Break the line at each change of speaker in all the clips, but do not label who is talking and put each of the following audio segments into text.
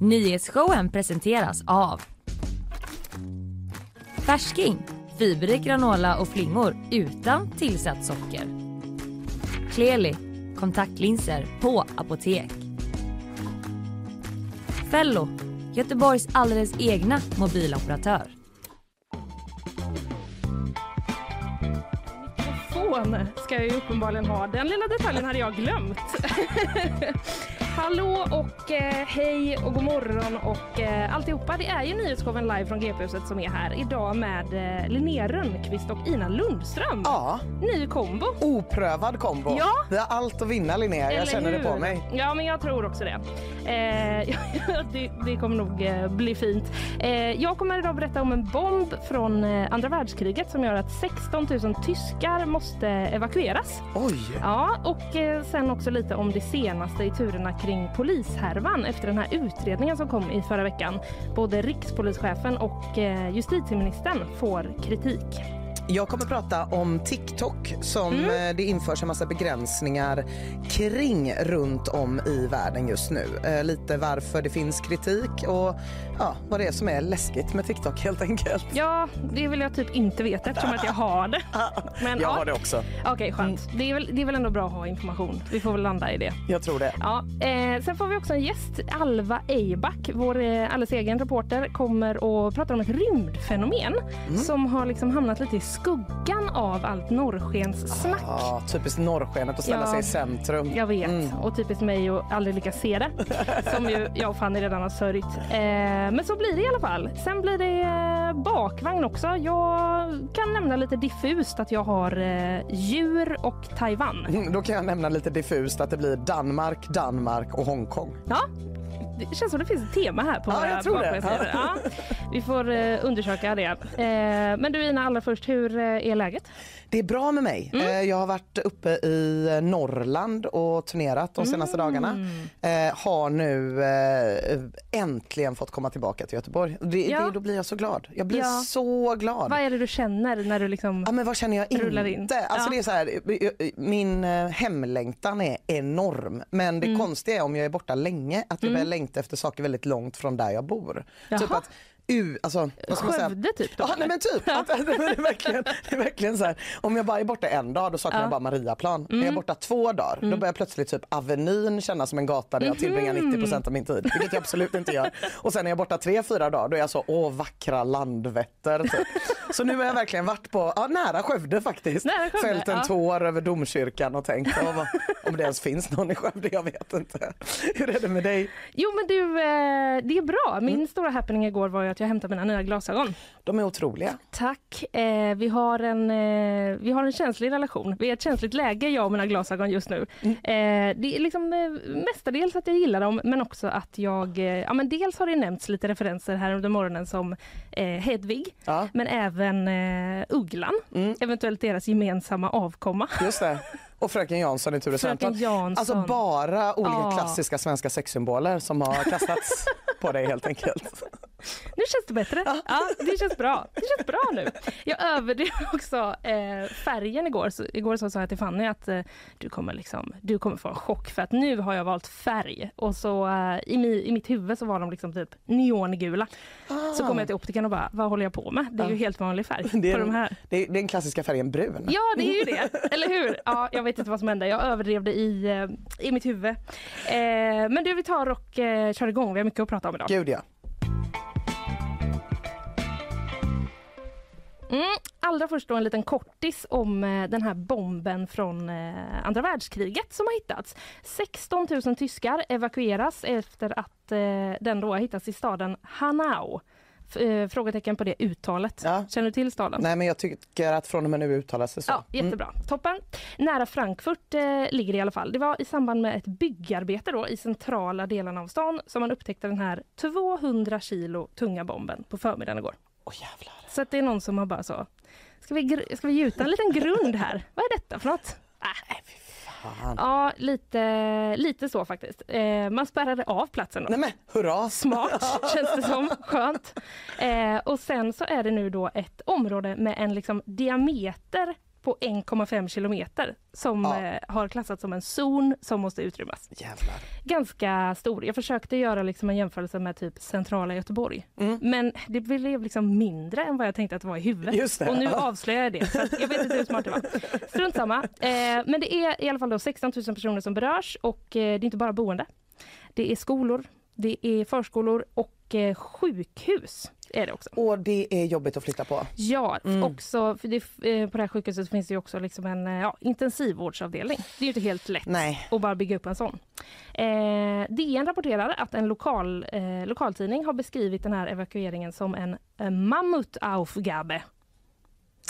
Nyhetsshowen presenteras av Färsking, fiberrik granola och flingor utan tillsatt socker. Kleli, kontaktlinser på apotek. Fello, Göteborgs alldeles egna mobiloperatör.
Mikrofon ska jag ju uppenbarligen ha. Den lilla detaljen hade jag glömt. Hallå och eh, hej och god morgon och eh, alltihopa. Det är ju nyhetsshowen live från GP-huset som är här idag med eh, Linnea Rönnqvist och Ina Lundström.
Ja,
Ny kombo.
oprövad kombo.
Ja.
Vi har allt att vinna Linnea, jag
Eller
känner det på
hur?
mig.
Ja, men jag tror också det. Eh, det, det kommer nog eh, bli fint. Eh, jag kommer idag berätta om en bomb från eh, andra världskriget som gör att 16 000 tyskar måste evakueras.
Oj!
Ja, och sen också lite om det senaste i turerna kring polishärvan efter den här utredningen som kom i förra veckan. Både rikspolischefen och eh, justitieministern får kritik.
Jag kommer prata om TikTok som
Mm.
eh, det införs en massa begränsningar kring runt om i världen just nu. Eh, lite varför det finns kritik och ja, vad det är som är läskigt med TikTok helt enkelt.
Ja, det vill jag typ inte veta eftersom att jag har det. Men,
Jag
ja.
har det också.
Okej, skönt. Det, är väl, det är väl ändå bra att ha information. Vi får väl landa i det.
Jag tror det.
Ja, eh, sen får vi också en gäst. Alva Eiback, vår eh, alldeles egen reporter, kommer och pratar om ett rymdfenomen som har liksom hamnat lite i skuggan av allt norrskenssnack.
Ja, typiskt norrskenet att ställa
Ja.
sig i centrum.
Jag vet,
Mm.
och typiskt mig att aldrig lyckas se det. Som ju jag och Fanny redan har sörjt. Eh, men så blir det i alla fall. Sen blir det eh, bakvagn också. Jag kan nämna lite diffust att jag har eh, djur och Taiwan.
Mm, Då kan jag nämna lite diffust att det blir Danmark, Danmark och Hongkong.
Ja, det känns som det finns ett tema här på
Ja,
våra
jag tror det.
Ja, vi får eh, undersöka det. Eh, men du Ina, allra först, hur eh, är läget?
Det är bra med mig.
Mm.
Eh, Jag har varit uppe i eh, Norrland och turnerat de senaste
Mm.
dagarna. Eh, har nu äntligen fått komma tillbaka till Göteborg. Det,
Ja.
det, då blir jag så glad. Jag blir
Ja.
så glad.
Vad är det du känner när du liksom...
Ja, men vad känner jag
Rullar
inte?
in.
Alltså det är så här, min hemlängtan är enorm. Men det
Mm.
konstiga är om jag är borta länge att jag börjar längta efter saker väldigt långt från där jag bor.
Jaha.
Typ att U, alltså, vad ska man säga?
Skövde typ? Då,
Ja, nej, men typ. Att, det, är verkligen, det är verkligen så här. Om jag bara är borta en dag då saknar jag bara Mariaplan. Är jag borta två dagar då börjar plötsligt typ Avenyn kännas som en gata där jag tillbringar 90% av min tid. Vilket jag absolut inte gör. Och sen är jag borta tre, fyra dagar då är jag så åh vackra Landvetter. Typ. Så nu har jag verkligen varit på, ja, nära Skövde faktiskt.
Nära Skövde,
Fällt en
ja.
tår över domkyrkan och tänkt vad, om det ens finns någon i Skövde, jag vet inte. Hur är det med dig?
Jo men du, eh, det är bra. Min
Mm.
stora happening igår var ju att jag hämtade mina nya glasögon.
De är otroliga.
Tack. Eh, vi, har en, eh, vi har en känslig relation. Vi är i ett känsligt läge, jag och mina glasögon just nu.
Mm.
Eh, det är liksom eh, mestadels att jag gillar dem, men också att jag... Eh, ja, men dels har det nämnts lite referenser här under morgonen som eh, Hedvig,
Ja,
men även Ugglan.
Mm.
Eventuellt deras gemensamma avkomma.
just det. Och fröken Jansson i Ture Sventon. Alltså bara olika
Ja.
klassiska svenska sexsymboler som har kastats på dig helt enkelt.
Nu känns det bättre. Ja, det känns bra. Det känns bra nu. Jag överdrev också eh, färgen igår. Så, igår så sa jag till Fanny att eh, du, kommer liksom, du kommer få en chock för att nu har jag valt färg. Och så eh, i, mi, i mitt huvud så var de liksom typ neongula. Så kom jag till optikern och bara, vad håller jag på med? Det är ju helt vanlig färg
Det
på
är,
de här.
det, är, det är den klassiska färgen brun.
Ja, det är ju det. Eller hur? Ja, jag vet inte vad som hände. Jag överdrev det i, eh, i mitt huvud. Eh, men du, vi tar och eh, kör igång. Vi har mycket att prata om idag.
Gud ja.
Mm, allra först då en liten kortis om eh, den här bomben från eh, andra världskriget som har hittats. 16 000 tyskar evakueras efter att eh, den då har hittats i staden Hanau. Eh, frågetecken på det uttalet.
Ja.
Känner du till staden?
Nej men jag tycker att från och med nu uttalas det så.
Ja, jättebra. Toppen. Nära Frankfurt eh, ligger det i alla fall. Det var i samband med ett byggarbete då, i centrala delarna av stan som man upptäckte den här 200 kilo tunga bomben på förmiddagen igår.
Åh jävlar.
Så att det är någon som har bara så, ska vi, ska vi gjuta en liten grund här? Vad är detta för något? Äh,
Fan.
ja, lite, lite så faktiskt. Eh, man spärrade av platsen då.
Nej men hurra.
Smart känns det som. Skönt. Eh, och sen så är det nu då ett område med en liksom diameter på 1,5 kilometer som
Ja.
eh, har klassats som en zon som måste utrymmas.
Jävlar.
Ganska stor. Jag försökte göra liksom en jämförelse med typ centrala Göteborg.
Mm.
Men det blev liksom mindre än vad jag tänkte att det var i huvudet. Och nu avslöjar jag det. Jag vet inte hur smart det var. Strunt samma. Eh, men det är i alla fall då 16 000 personer som berörs och eh, det är inte bara boende. Det är skolor, det är förskolor och eh, sjukhus är det också.
Och det är jobbigt att flytta på.
Ja,
Mm.
också, för det, eh, på det här sjukhuset finns det också liksom en eh, ja, intensivvårdsavdelning. Det är inte helt lätt
Nej.
att bara bygga upp en sån. Eh, DN rapporterar att en lokal, eh, lokaltidning har beskrivit den här evakueringen som en eh, Mammutaufgabe.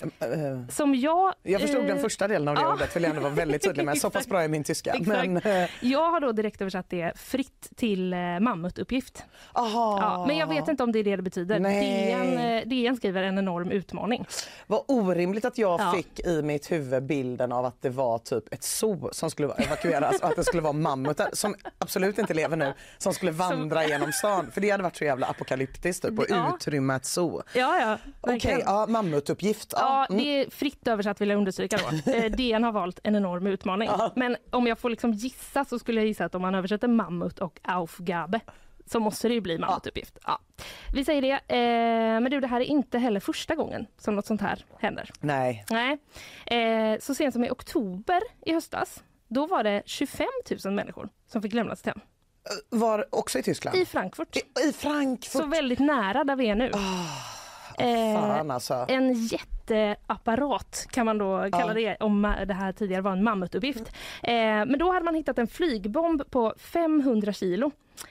Eh,
Som jag...
Jag förstod
eh,
den första delen av det
ja.
ordet, vill jag ändå vara väldigt tydlig med. Så pass bra är min tyska.
Exakt.
Men, eh,
Jag har då direkt översatt det fritt till eh, mammutuppgift.
aha.
Ja, men jag vet inte om det är det det betyder.
Nej.
DN, eh, DN skriver en enorm utmaning.
Vad orimligt att jag
Ja.
fick i mitt huvud bilden av att det var typ ett zoo som skulle evakueras och att det skulle vara mammutar som absolut inte lever nu som skulle vandra genom stan. För det hade varit så jävla apokalyptiskt typ att
Ja.
utrymma ett zoo.
Ja, ja.
Okej,
verkligen.
ja, mammutuppgift.
Ja,
mm.
det är fritt översatt vill jag understryka då. Eh, DN har valt en enorm utmaning.
Ja.
Men om jag får liksom gissa så skulle jag gissa att om man översätter mammut och Aufgabe så måste det ju bli mammutuppgift. Ja. Vi säger det. Eh, men du, det här är inte heller första gången som något sånt här händer.
Nej.
Nej. Eh, så sent som i oktober i höstas, då var det 25 000 människor som fick lämna sitt hem.
Var också i Tyskland?
I Frankfurt.
I, i Frankfurt?
Så väldigt nära där vi är nu. Eh,
Fan alltså.
En jätteapparat kan man då kalla det om det här tidigare var en mammutuppgift. Eh, men då hade man hittat en flygbomb på 500 kilo.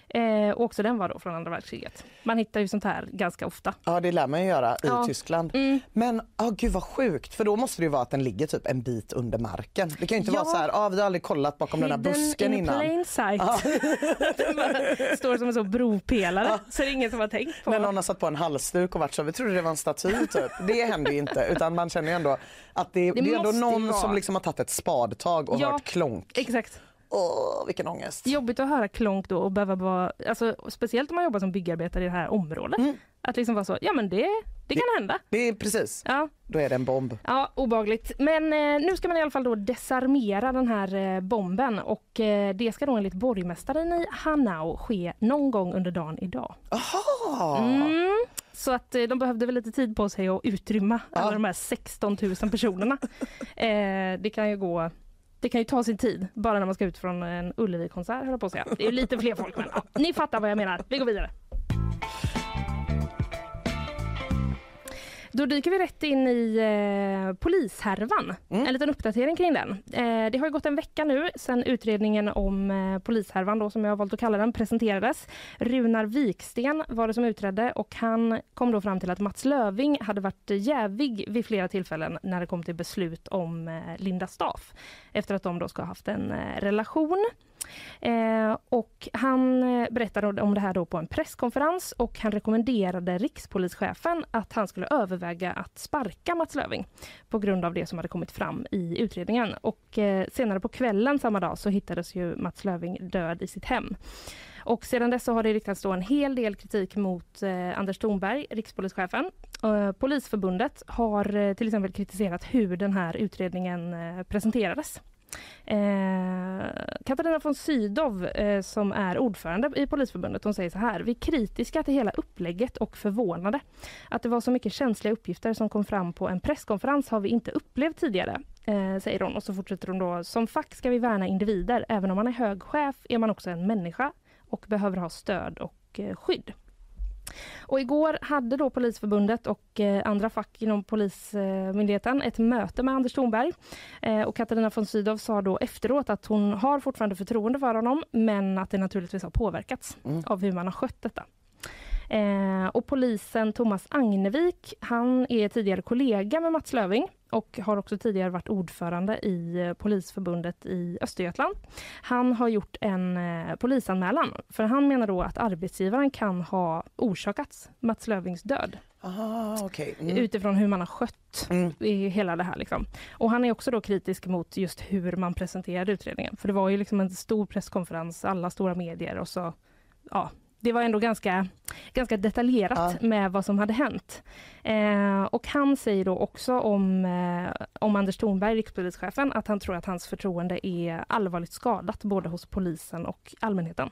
Eh, och också den var då från andra världskriget. Man hittar ju sånt här ganska ofta.
Ja det lär man ju göra i
Ja.
Tyskland.
Mm.
Men oh, gud vad sjukt för då måste det ju vara att den ligger typ en bit under marken. Det kan ju inte
Ja.
vara så här, ah, vi har aldrig kollat bakom den här
Hidden
busken
in
innan.
plain sight.
Ja.
Den står som en sån bropelare. Så det är ingen som har tänkt på.
När någon har satt på en halsduk och varit så, vi trodde det var en staty typ. Det händer ju inte utan man känner ju ändå att det, det, är ändå någon
vara.
som liksom har tagit ett spadtag och
Ja.
hört klonk.
Exakt.
Åh vilken ångest.
Jobbigt att höra klonk då och behöva vara, alltså, speciellt om man jobbar som byggarbetare i det här området.
Mm.
Att liksom vara så, ja men det, det kan hända.
Det är precis,
Ja,
då är det en bomb.
Ja, obagligt. Men eh, nu ska man i alla fall då desarmera den här eh, bomben och eh, det ska då enligt borgmästaren i Hanau ske någon gång under dagen idag.
Aha!
Mm. Så att eh, de behövde väl lite tid på sig att utrymma
Ja.
alla de här 16 000 personerna. eh, det kan ju gå det kan ju ta sin tid, bara när man ska ut från en Ullevi-konsert höll på att säga. Det är lite fler folk men ja, ni fattar vad jag menar. Vi går vidare. Då dyker vi rätt in i eh, polishärvan. En liten uppdatering kring den. Eh, det har ju gått en vecka nu sedan utredningen om eh, polishärvan, då, som jag har valt att kalla den, presenterades. Runar Viksten var det som utredde och han kom då fram till att Mats Löving hade varit jävig vid flera tillfällen när det kom till beslut om eh, Linda Staff efter att de då ska ha haft en eh, relation. Eh, och han eh, berättade om det här då på en presskonferens och han rekommenderade rikspolischefen att han skulle överväga att sparka Mats Löving på grund av det som hade kommit fram i utredningen. Och eh, senare på kvällen samma dag så hittades ju Mats Löving död i sitt hem. Och sedan dess så har det riktats då en hel del kritik mot eh, Anders Thornberg, rikspolischefen. Eh, Polisförbundet har eh, till exempel kritiserat hur den här utredningen eh, presenterades. Eh, Katarina von Sydow eh, som är ordförande i Polisförbundet hon säger så här. Vi är kritiska till hela upplägget och förvånade. Att det var så mycket känsliga uppgifter som kom fram på en presskonferens har vi inte upplevt tidigare. Eh, säger hon och så fortsätter hon då. Som fack ska vi värna individer. Även om man är hög chef är man också en människa och behöver ha stöd och eh, skydd. Och igår hade då Polisförbundet och eh, andra fack inom Polismyndigheten ett möte med Anders Thornberg. Eh, och Katarina von Sydow sa då efteråt att hon har fortfarande förtroende för honom men att det naturligtvis har påverkats av hur man har skött detta. Eh, och polisen Thomas Agnevik, han är tidigare kollega med Mats Löving och har också tidigare varit ordförande i eh, Polisförbundet i Östergötland. Han har gjort en eh, polisanmälan för han menar då att arbetsgivaren kan ha orsakats Mats Lövings död
Aha, okej. Mm.
utifrån hur man har skött
Mm.
i hela det här. Liksom. Och han är också då kritisk mot just hur man presenterade utredningen. För det var ju liksom en stor presskonferens, alla stora medier och så, ja, det var ändå ganska, ganska detaljerat
Ja.
med vad som hade hänt. Eh, och han säger då också om, eh, om Anders Thornberg, rikspolischefen, att han tror att hans förtroende är allvarligt skadat både hos polisen och allmänheten.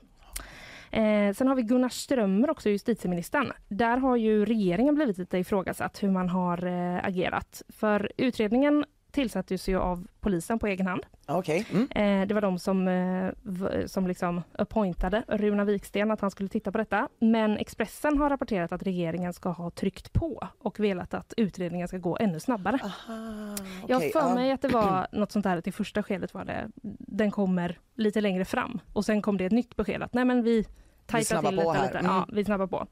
Eh, sen har vi Gunnar Strömmer också, justitieministern. Där har ju regeringen blivit lite ifrågasatt hur man har eh, agerat. För utredningen tillsattes ju av polisen på egen hand.
Okej. Mm.
Eh, det var de som, eh, som liksom appointade Runa Viksten att han skulle titta på detta. Men Expressen har rapporterat att regeringen ska ha tryckt på och velat att utredningen ska gå ännu snabbare.
Aha,
Jag har för
ja.
mig att det var något sånt där att i första skedet var det, den kommer lite längre fram och sen kom det ett nytt besked att nej men vi
snabbar
till detta
här.
lite.
Mm.
Ja, vi snabbar på.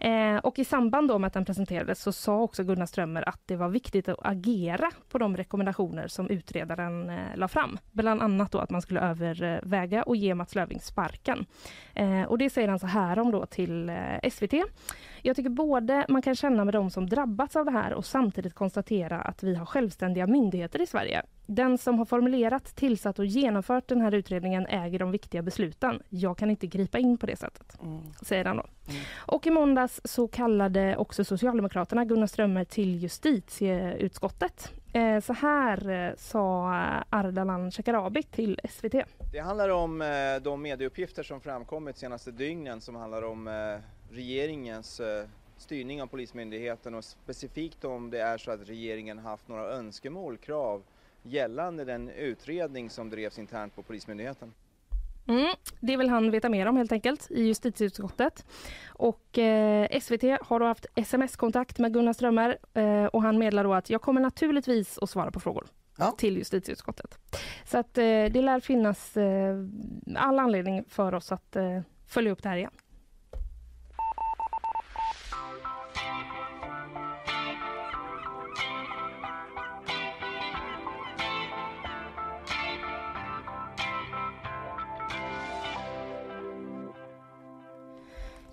Eh, och i samband då med att den presenterades så sa också Gunnar Strömmer att det var viktigt att agera på de rekommendationer som utredaren eh, la fram. Bland annat då att man skulle överväga och ge Mats Löfving sparken. Eh, och det säger han så här om då till eh, SVT. Jag tycker både man kan känna med de som drabbats av det här och samtidigt konstatera att vi har självständiga myndigheter i Sverige. Den som har formulerat, tillsatt och genomfört den här utredningen äger de viktiga besluten. Jag kan inte gripa in på det sättet,
Mm.
säger han då. Och i måndags så kallade också Socialdemokraterna Gunnar Strömmer till justitieutskottet. Eh, så här eh, sa Ardalan Shekarabi till SVT.
Det handlar om eh, de medieuppgifter som framkommit senaste dygnen som handlar om eh, regeringens eh, styrning av Polismyndigheten och specifikt om det är så att regeringen haft några önskemål, krav gällande den utredning som drevs internt på Polismyndigheten.
Mm, det vill han veta mer om helt enkelt i justitieutskottet. Och eh, SVT har då haft sms-kontakt med Gunnar Strömmer eh, och han meddelar då att jag kommer naturligtvis att svara på frågor
Ja.
till justitieutskottet. Så att eh, det lär finnas eh, all anledning för oss att eh, följa upp det här igen.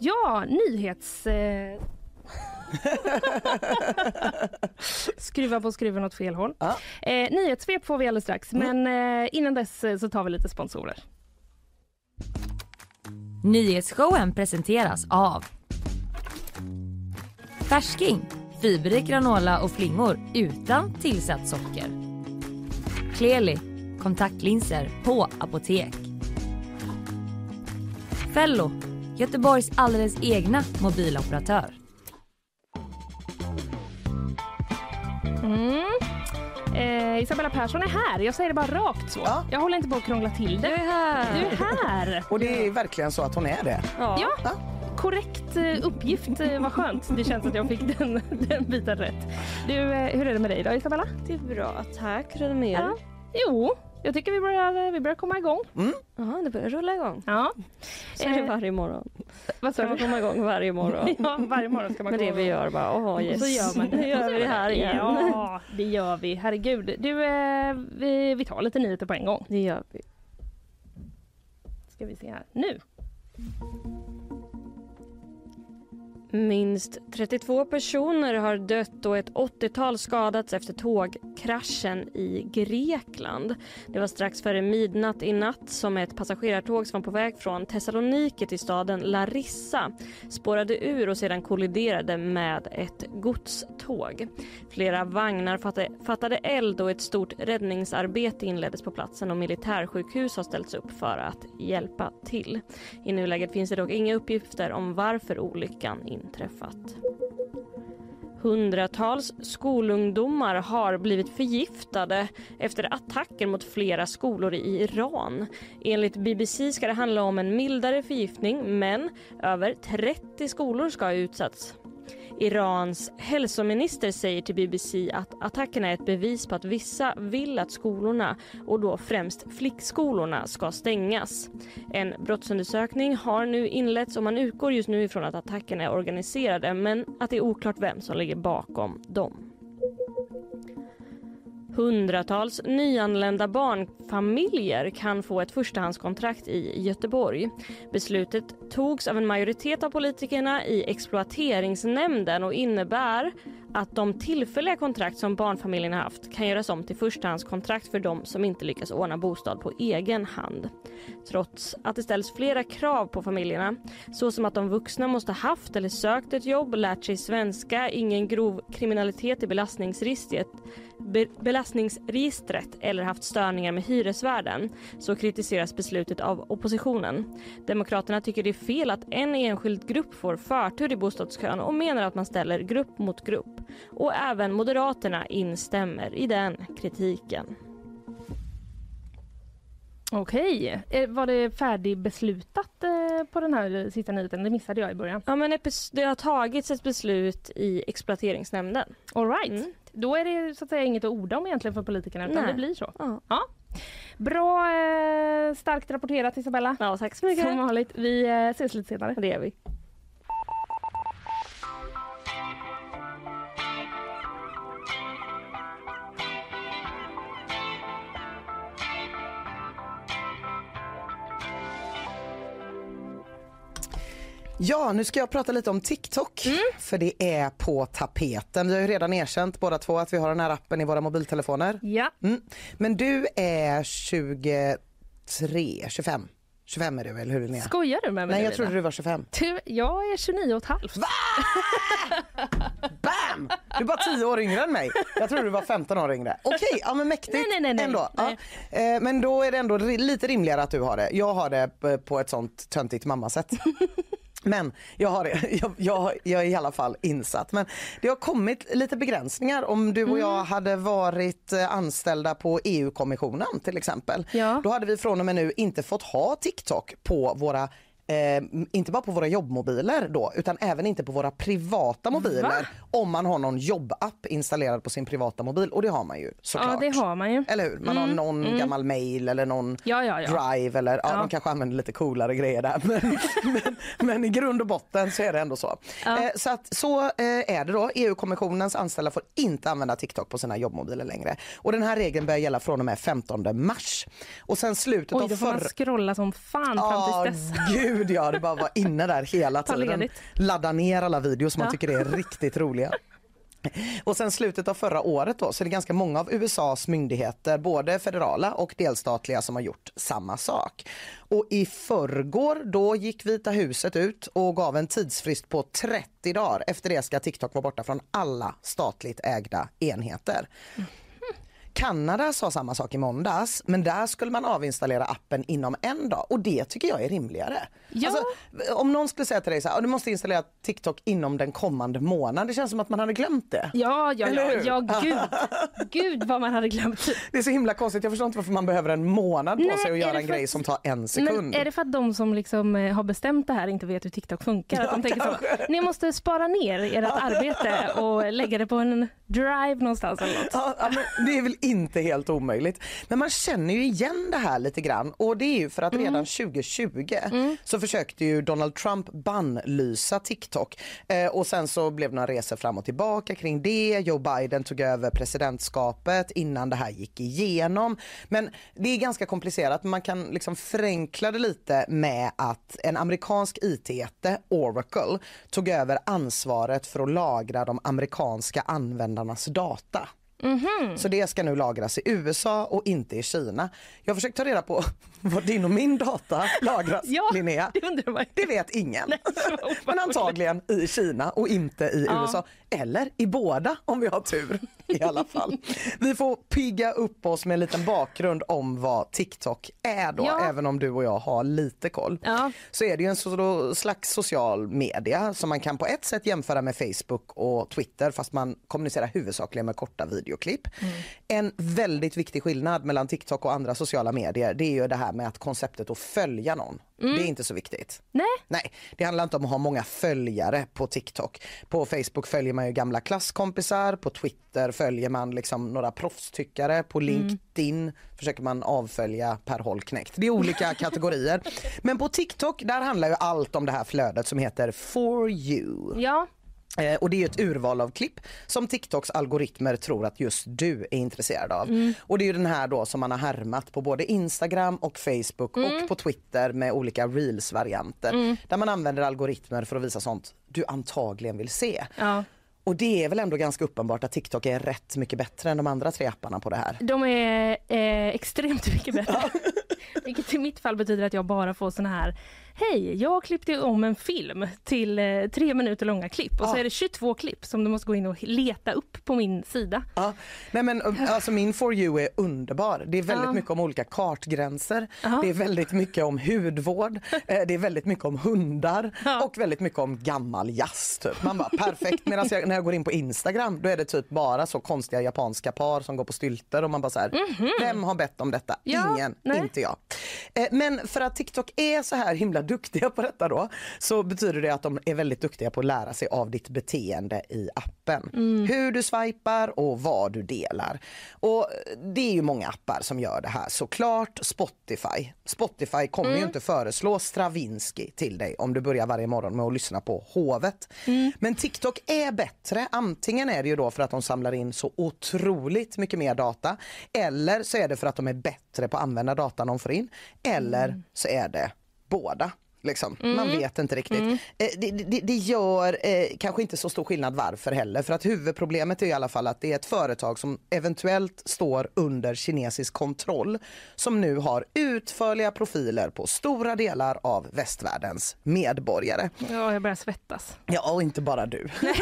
Ja, nyhets... Eh... Skruva på skruven åt fel håll.
Ja.
Eh, nyhetssvep får vi alldeles strax, men eh, innan dess eh, så tar vi lite sponsorer.
Nyhetsshowen presenteras av Färsking, fiberrik granola och flingor utan tillsatt socker. Kleli, kontaktlinser på apotek. Fello, Göteborgs alldeles egna mobiloperatör.
Mm. Eh, Isabella Persson är här. Jag säger det bara rakt så.
Ja.
Jag håller inte på att krångla till det.
Jag är här.
Du är här.
Och det är verkligen så att hon är det.
Ja.
Ja, korrekt eh, uppgift. Eh, vad skönt. Det känns att jag fick den, den biten rätt. Du, eh, hur är det med dig då Isabella?
Det är bra. Tack. Hur är det med er?
Ja. Jo, jag tycker vi börjar, vi börjar komma igång.
Jaha, det börjar rulla igång.
Ja.
Så är det
Eh,
varje morgon.
Vad
Ska man
du?
komma igång varje morgon.
Ja, varje morgon ska man
Med det vi gör bara, åh
Och
yes.
så gör man det.
Nu gör vi det här igen.
Ja, det gör vi. Herregud. Du, eh, vi, vi tar lite nyheter på en gång.
Det gör vi.
Ska vi se här. Nu.
Minst 32 personer har dött och ett 80-tal skadats efter tågkraschen i Grekland. Det var strax före midnatt i natt som ett passagerartåg som var på väg från Thessaloniki till staden Larissa spårade ur och sedan kolliderade med ett godståg. Flera vagnar fattade, eld och ett stort räddningsarbete inleddes på platsen och militärsjukhus har ställts upp för att hjälpa till. I nuläget finns det dock inga uppgifter om varför olyckan inträffat. Hundratals skolungdomar har blivit förgiftade efter attacker mot flera skolor i Iran. Enligt BBC ska det handla om en mildare förgiftning men över 30 skolor ska ha utsatts. Irans hälsominister säger till BBC att attackerna är ett bevis på att vissa vill att skolorna, och då främst flickskolorna, ska stängas. En brottsundersökning har nu inletts och man utgår just nu ifrån att attackerna är organiserade men att det är oklart vem som ligger bakom dem. Hundratals nyanlända barnfamiljer kan få ett förstahandskontrakt i Göteborg. Beslutet togs av en majoritet av politikerna i exploateringsnämnden och innebär att de tillfälliga kontrakt som barnfamiljerna haft kan göras om till förstahandskontrakt för de som inte lyckas ordna bostad på egen hand. Trots att det ställs flera krav på familjerna, såsom att de vuxna måste haft eller sökt ett jobb, lärt sig svenska, ingen grov kriminalitet i belastningsregistret, be belastningsregistret eller haft störningar med hyresvärden, så kritiseras beslutet av oppositionen. Demokraterna tycker det är fel att en enskild grupp får förtur i bostadskön och menar att man ställer grupp mot grupp. Och även Moderaterna instämmer i den kritiken.
Okej. Eh, Var det färdigbeslutat eh, på den här sista nyheten? Det missade jag i början.
Ja, men det har tagits ett beslut i exploateringsnämnden.
All right.
Mm.
Då är det så att säga inget att orda om egentligen för politikerna utan
Nej.
det blir så.
Ja.
Ja. Bra, eh, starkt rapporterat Isabella.
Ja, tack så mycket.
Som vanligt. Vi eh, ses lite senare.
Det gör vi.
Ja, nu ska jag prata lite om TikTok. För det är på tapeten. Vi har ju redan erkänt båda två att vi har den här appen i våra mobiltelefoner.
Ja.
Mm. Men du är 23, 25. 25 är du eller hur Linnea?
Skojar du med mig
Nej jag trodde du var 25.
Du, jag är 29 och ett halvt.
Bam! Du är bara 10 år yngre än mig. Jag trodde du var 15 år yngre. Okej, ja men mäktigt
Nej, nej, nej, nej.
ändå. Ja.
Nej.
Eh, Men då är det ändå lite rimligare att du har det. Jag har det på ett sånt töntigt mammasätt. Men jag, har. Jag, jag, jag är i alla fall insatt. Men det har kommit lite begränsningar. Om du och jag
Mm.
hade varit eh, anställda på EU-kommissionen till exempel.
Ja.
Då hade vi från och med nu inte fått ha TikTok på våra Eh, inte bara på våra jobbmobiler då utan även inte på våra privata mobiler
Va?
om man har någon jobbapp installerad på sin privata mobil och det har man ju såklart.
Ja, det har man ju.
Eller hur? Man har någon gammal mail eller någon
Ja, ja, ja.
drive eller ja, de kanske använder lite coolare grejer där. Men, men, men i grund och botten så är det ändå så. Eh, så att så eh, är det då. EU-kommissionens anställda får inte använda TikTok på sina jobbmobiler längre. Och den här regeln börjar gälla från och med 15 mars. Och sen slutet
Oj,
av
då får man
förra...
scrolla som fan fram tills dess.
gud ja, det bara var inne där hela tiden. Ladda ner alla videos som man
Ja.
tycker är riktigt roliga. Och sen slutet av förra året då, så är det ganska många av USAs myndigheter, både federala och delstatliga, som har gjort samma sak. Och i förrgår då gick Vita huset ut och gav en tidsfrist på 30 dagar. Efter det ska TikTok vara borta från alla statligt ägda enheter. Kanada sa samma sak i måndags, men där skulle man avinstallera appen inom en dag och det tycker jag är rimligare.
Ja.
Alltså, om någon skulle säga till dig så här, "Ja, du måste installera TikTok inom den kommande månaden, det känns som att man hade glömt det.
Ja, ja, ja, ja, gud. Gud vad man hade glömt.
Det är så himla konstigt, jag förstår inte varför man behöver en månad på
Nej,
sig att göra en
för
grej
att-
som tar en sekund.
Men är det för att de som liksom eh, har bestämt det här inte vet hur TikTok funkar? Att
Ja,
de tänker så, ni måste spara ner ert arbete och lägga det på en drive någonstans eller något.
Ja, men det är väl inte helt omöjligt. Men man känner ju igen det här lite grann och det är ju för att
Mm.
redan 2020 så försökte ju Donald Trump bannlysa TikTok eh, och sen så blev det några resor fram och tillbaka kring det. Joe Biden tog över presidentskapet innan det här gick igenom. Men det är ganska komplicerat. Man kan liksom förenkla det lite med att en amerikansk IT-jätte, Oracle, tog över ansvaret för att lagra de amerikanska användarnas data. Så det ska nu lagras i USA och inte i Kina. Jag har försökt ta reda på var din och min data lagras,
Ja,
Linnea.
det.
Det vet ingen.
Nej.
Men antagligen i Kina och inte i
Ja.
USA. Eller i båda om vi har tur i alla fall. Vi får pigga upp oss med en liten bakgrund om vad TikTok är då,
Ja.
även om du och jag har lite koll.
Ja.
Så är det ju en så- slags social media som man kan på ett sätt jämföra med Facebook och Twitter fast man kommunicerar huvudsakligen med korta videoklipp. En väldigt viktig skillnad mellan TikTok och andra sociala medier det är ju det här med att konceptet att följa någon. Det är inte så viktigt.
Nej,
Nej, det handlar inte om att ha många följare på TikTok. På Facebook följer man ju gamla klasskompisar, på Twitter följer man liksom några proffstyckare, på LinkedIn försöker man avfölja Per Holknekt. Det är olika kategorier. Men på TikTok där handlar ju allt om det här flödet som heter For you.
ja.
Eh, och det är ett urval av klipp som TikToks algoritmer tror att just du är intresserad av.
Mm.
Och det är ju den här då som man har härmat på både Instagram och Facebook
Mm.
och på Twitter med olika reels-varianter. Där man använder algoritmer för att visa sånt du antagligen vill se.
ja.
Och det är väl ändå ganska uppenbart att TikTok är rätt mycket bättre än de andra tre apparna på det här.
De är eh, extremt mycket bättre. Vilket i mitt fall betyder att jag bara får såna här Hej, jag klippte om en film till eh, tre minuter långa klipp och så
Ah.
är det 22 klipp som du måste gå in och leta upp på min sida.
Ja. Nej, men, alltså, min For You är underbar. Det är väldigt
Ja.
mycket om olika kartgränser.
Ja.
Det är väldigt mycket om hudvård. eh, Det är väldigt mycket om hundar
Ja.
och väldigt mycket om gammal jazz. Typ. Man bara perfekt. Medan jag, när jag går in på Instagram då är det typ bara så konstiga japanska par som går på stylter och man bara så här, vem har bett om detta?
Ja,
Ingen,
nej.
inte jag. Eh, Men för att TikTok är så här himla duktiga på detta då så betyder det att de är väldigt duktiga på att lära sig av ditt beteende i appen.
Mm.
Hur du swipar och vad du delar. Och det är ju många appar som gör det här. Såklart Spotify. Spotify kommer
Mm.
ju inte föreslå Stravinsky till dig om du börjar varje morgon med att lyssna på Hovet.
Mm.
Men TikTok är bättre. Antingen är det ju då för att de samlar in så otroligt mycket mer data eller så är det för att de är bättre på att använda datan de får in. Eller
Mm.
så är det båda. Liksom. Man vet inte riktigt. Eh, det, det, det gör eh, kanske inte så stor skillnad varför heller. För att huvudproblemet är i alla fall att det är ett företag som eventuellt står under kinesisk kontroll som nu har utförliga profiler på stora delar av västvärldens medborgare.
Ja, jag börjar svettas.
Ja, och inte bara du.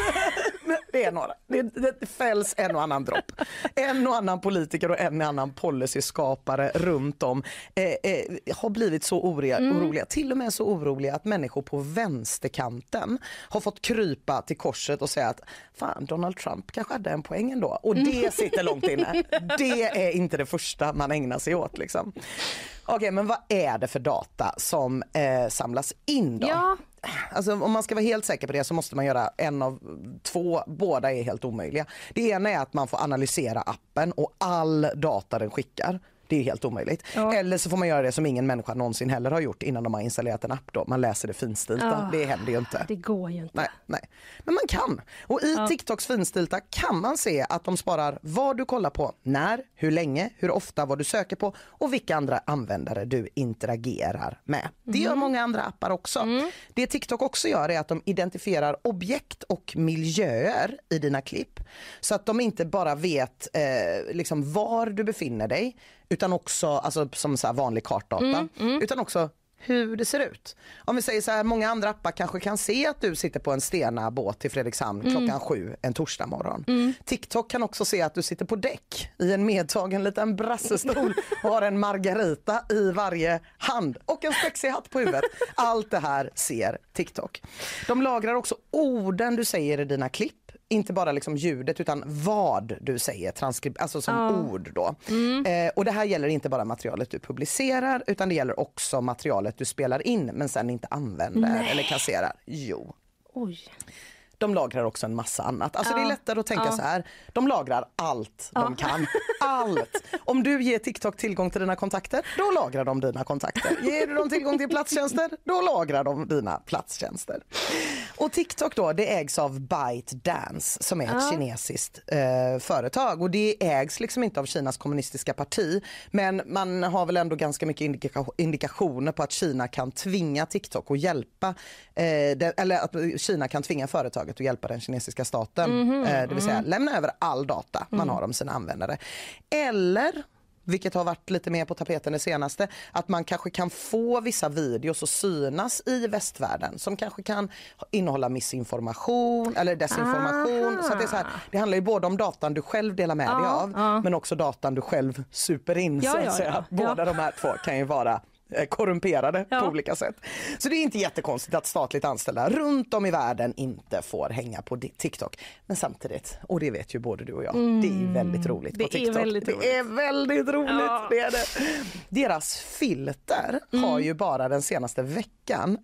Det är några. Det, det fälls en och annan dropp. En och annan politiker och en och annan policyskapare runt om eh, eh, har blivit så oroliga, oroliga, till och med så oroliga att människor på vänsterkanten har fått krypa till korset och säga att fan Donald Trump kanske hade en poäng ändå. Och det sitter långt inne. Det är inte det första man ägnar sig åt. Liksom. Okej, men vad är det för data som eh, samlas in då?
Ja,
Alltså, om man ska vara helt säker på det så måste man göra en av två, båda är helt omöjliga. Det ena är att man får analysera appen och all data den skickar. Det är helt omöjligt.
Ja.
Eller så får man göra det som ingen människa någonsin heller har gjort innan de har installerat en app. Då. Man läser det finstilta.
Ja.
Det händer ju inte.
det går ju inte.
Nej, nej. Men man kan. Och i TikToks finstilta kan man se att de sparar vad du kollar på, när, hur länge, hur ofta, vad du söker på och vilka andra användare du interagerar med. Det gör många andra appar också. Det TikTok också gör är att de identifierar objekt och miljöer i dina klipp. Så att de inte bara vet eh, liksom var du befinner dig utan också, alltså som så här vanlig kartdata, utan också hur det ser ut. Om vi säger så här, många andra appar kanske kan se att du sitter på en Stena båt till Fredrikshamn klockan sju en torsdag morgon. TikTok kan också se att du sitter på däck i en medtagen liten brassestol och har en margarita i varje hand och en spexig hatt på huvudet. Allt det här ser TikTok. De lagrar också orden du säger i dina klipp inte bara liksom ljudet utan vad du säger, alltså som ord då. Eh, och det här gäller inte bara materialet du publicerar utan det gäller också materialet du spelar in men sen inte använder eller kasserar. Jo.
Oj.
De lagrar också en massa annat. Alltså det är
Ja.
lättare att tänka
Ja.
så här. De lagrar allt de kan. Allt. Om du ger TikTok tillgång till dina kontakter, då lagrar de dina kontakter. Ger du dem tillgång till platstjänster, då lagrar de dina platstjänster. Och TikTok då, det ägs av ByteDance som är ett kinesiskt eh, företag och det ägs liksom inte av Kinas kommunistiska parti men man har väl ändå ganska mycket indika- indikationer på att Kina kan tvinga TikTok och hjälpa eh, det, eller att Kina kan tvinga företaget att hjälpa den kinesiska staten. eh, det vill säga lämna över all data man har om sina användare. Eller vilket har varit lite mer på tapeten det senaste, att man kanske kan få vissa videos att synas i västvärlden som kanske kan innehålla missinformation eller desinformation. Så att det, är så här, det handlar ju både om datan du själv delar med dig
Ja,
av
ja.
men också datan du själv super in.
Ja,
så att
ja, ja.
Båda de här två kan ju vara korrumperade
Ja.
på olika sätt. Så det är inte jättekonstigt att statligt anställda runt om i världen inte får hänga på TikTok. Men samtidigt, och det vet ju både du och jag, det är ju väldigt roligt
Det
på
är
TikTok.
väldigt roligt.
Det är väldigt roligt.
Ja.
Det är det. Deras filter har ju bara den senaste veckan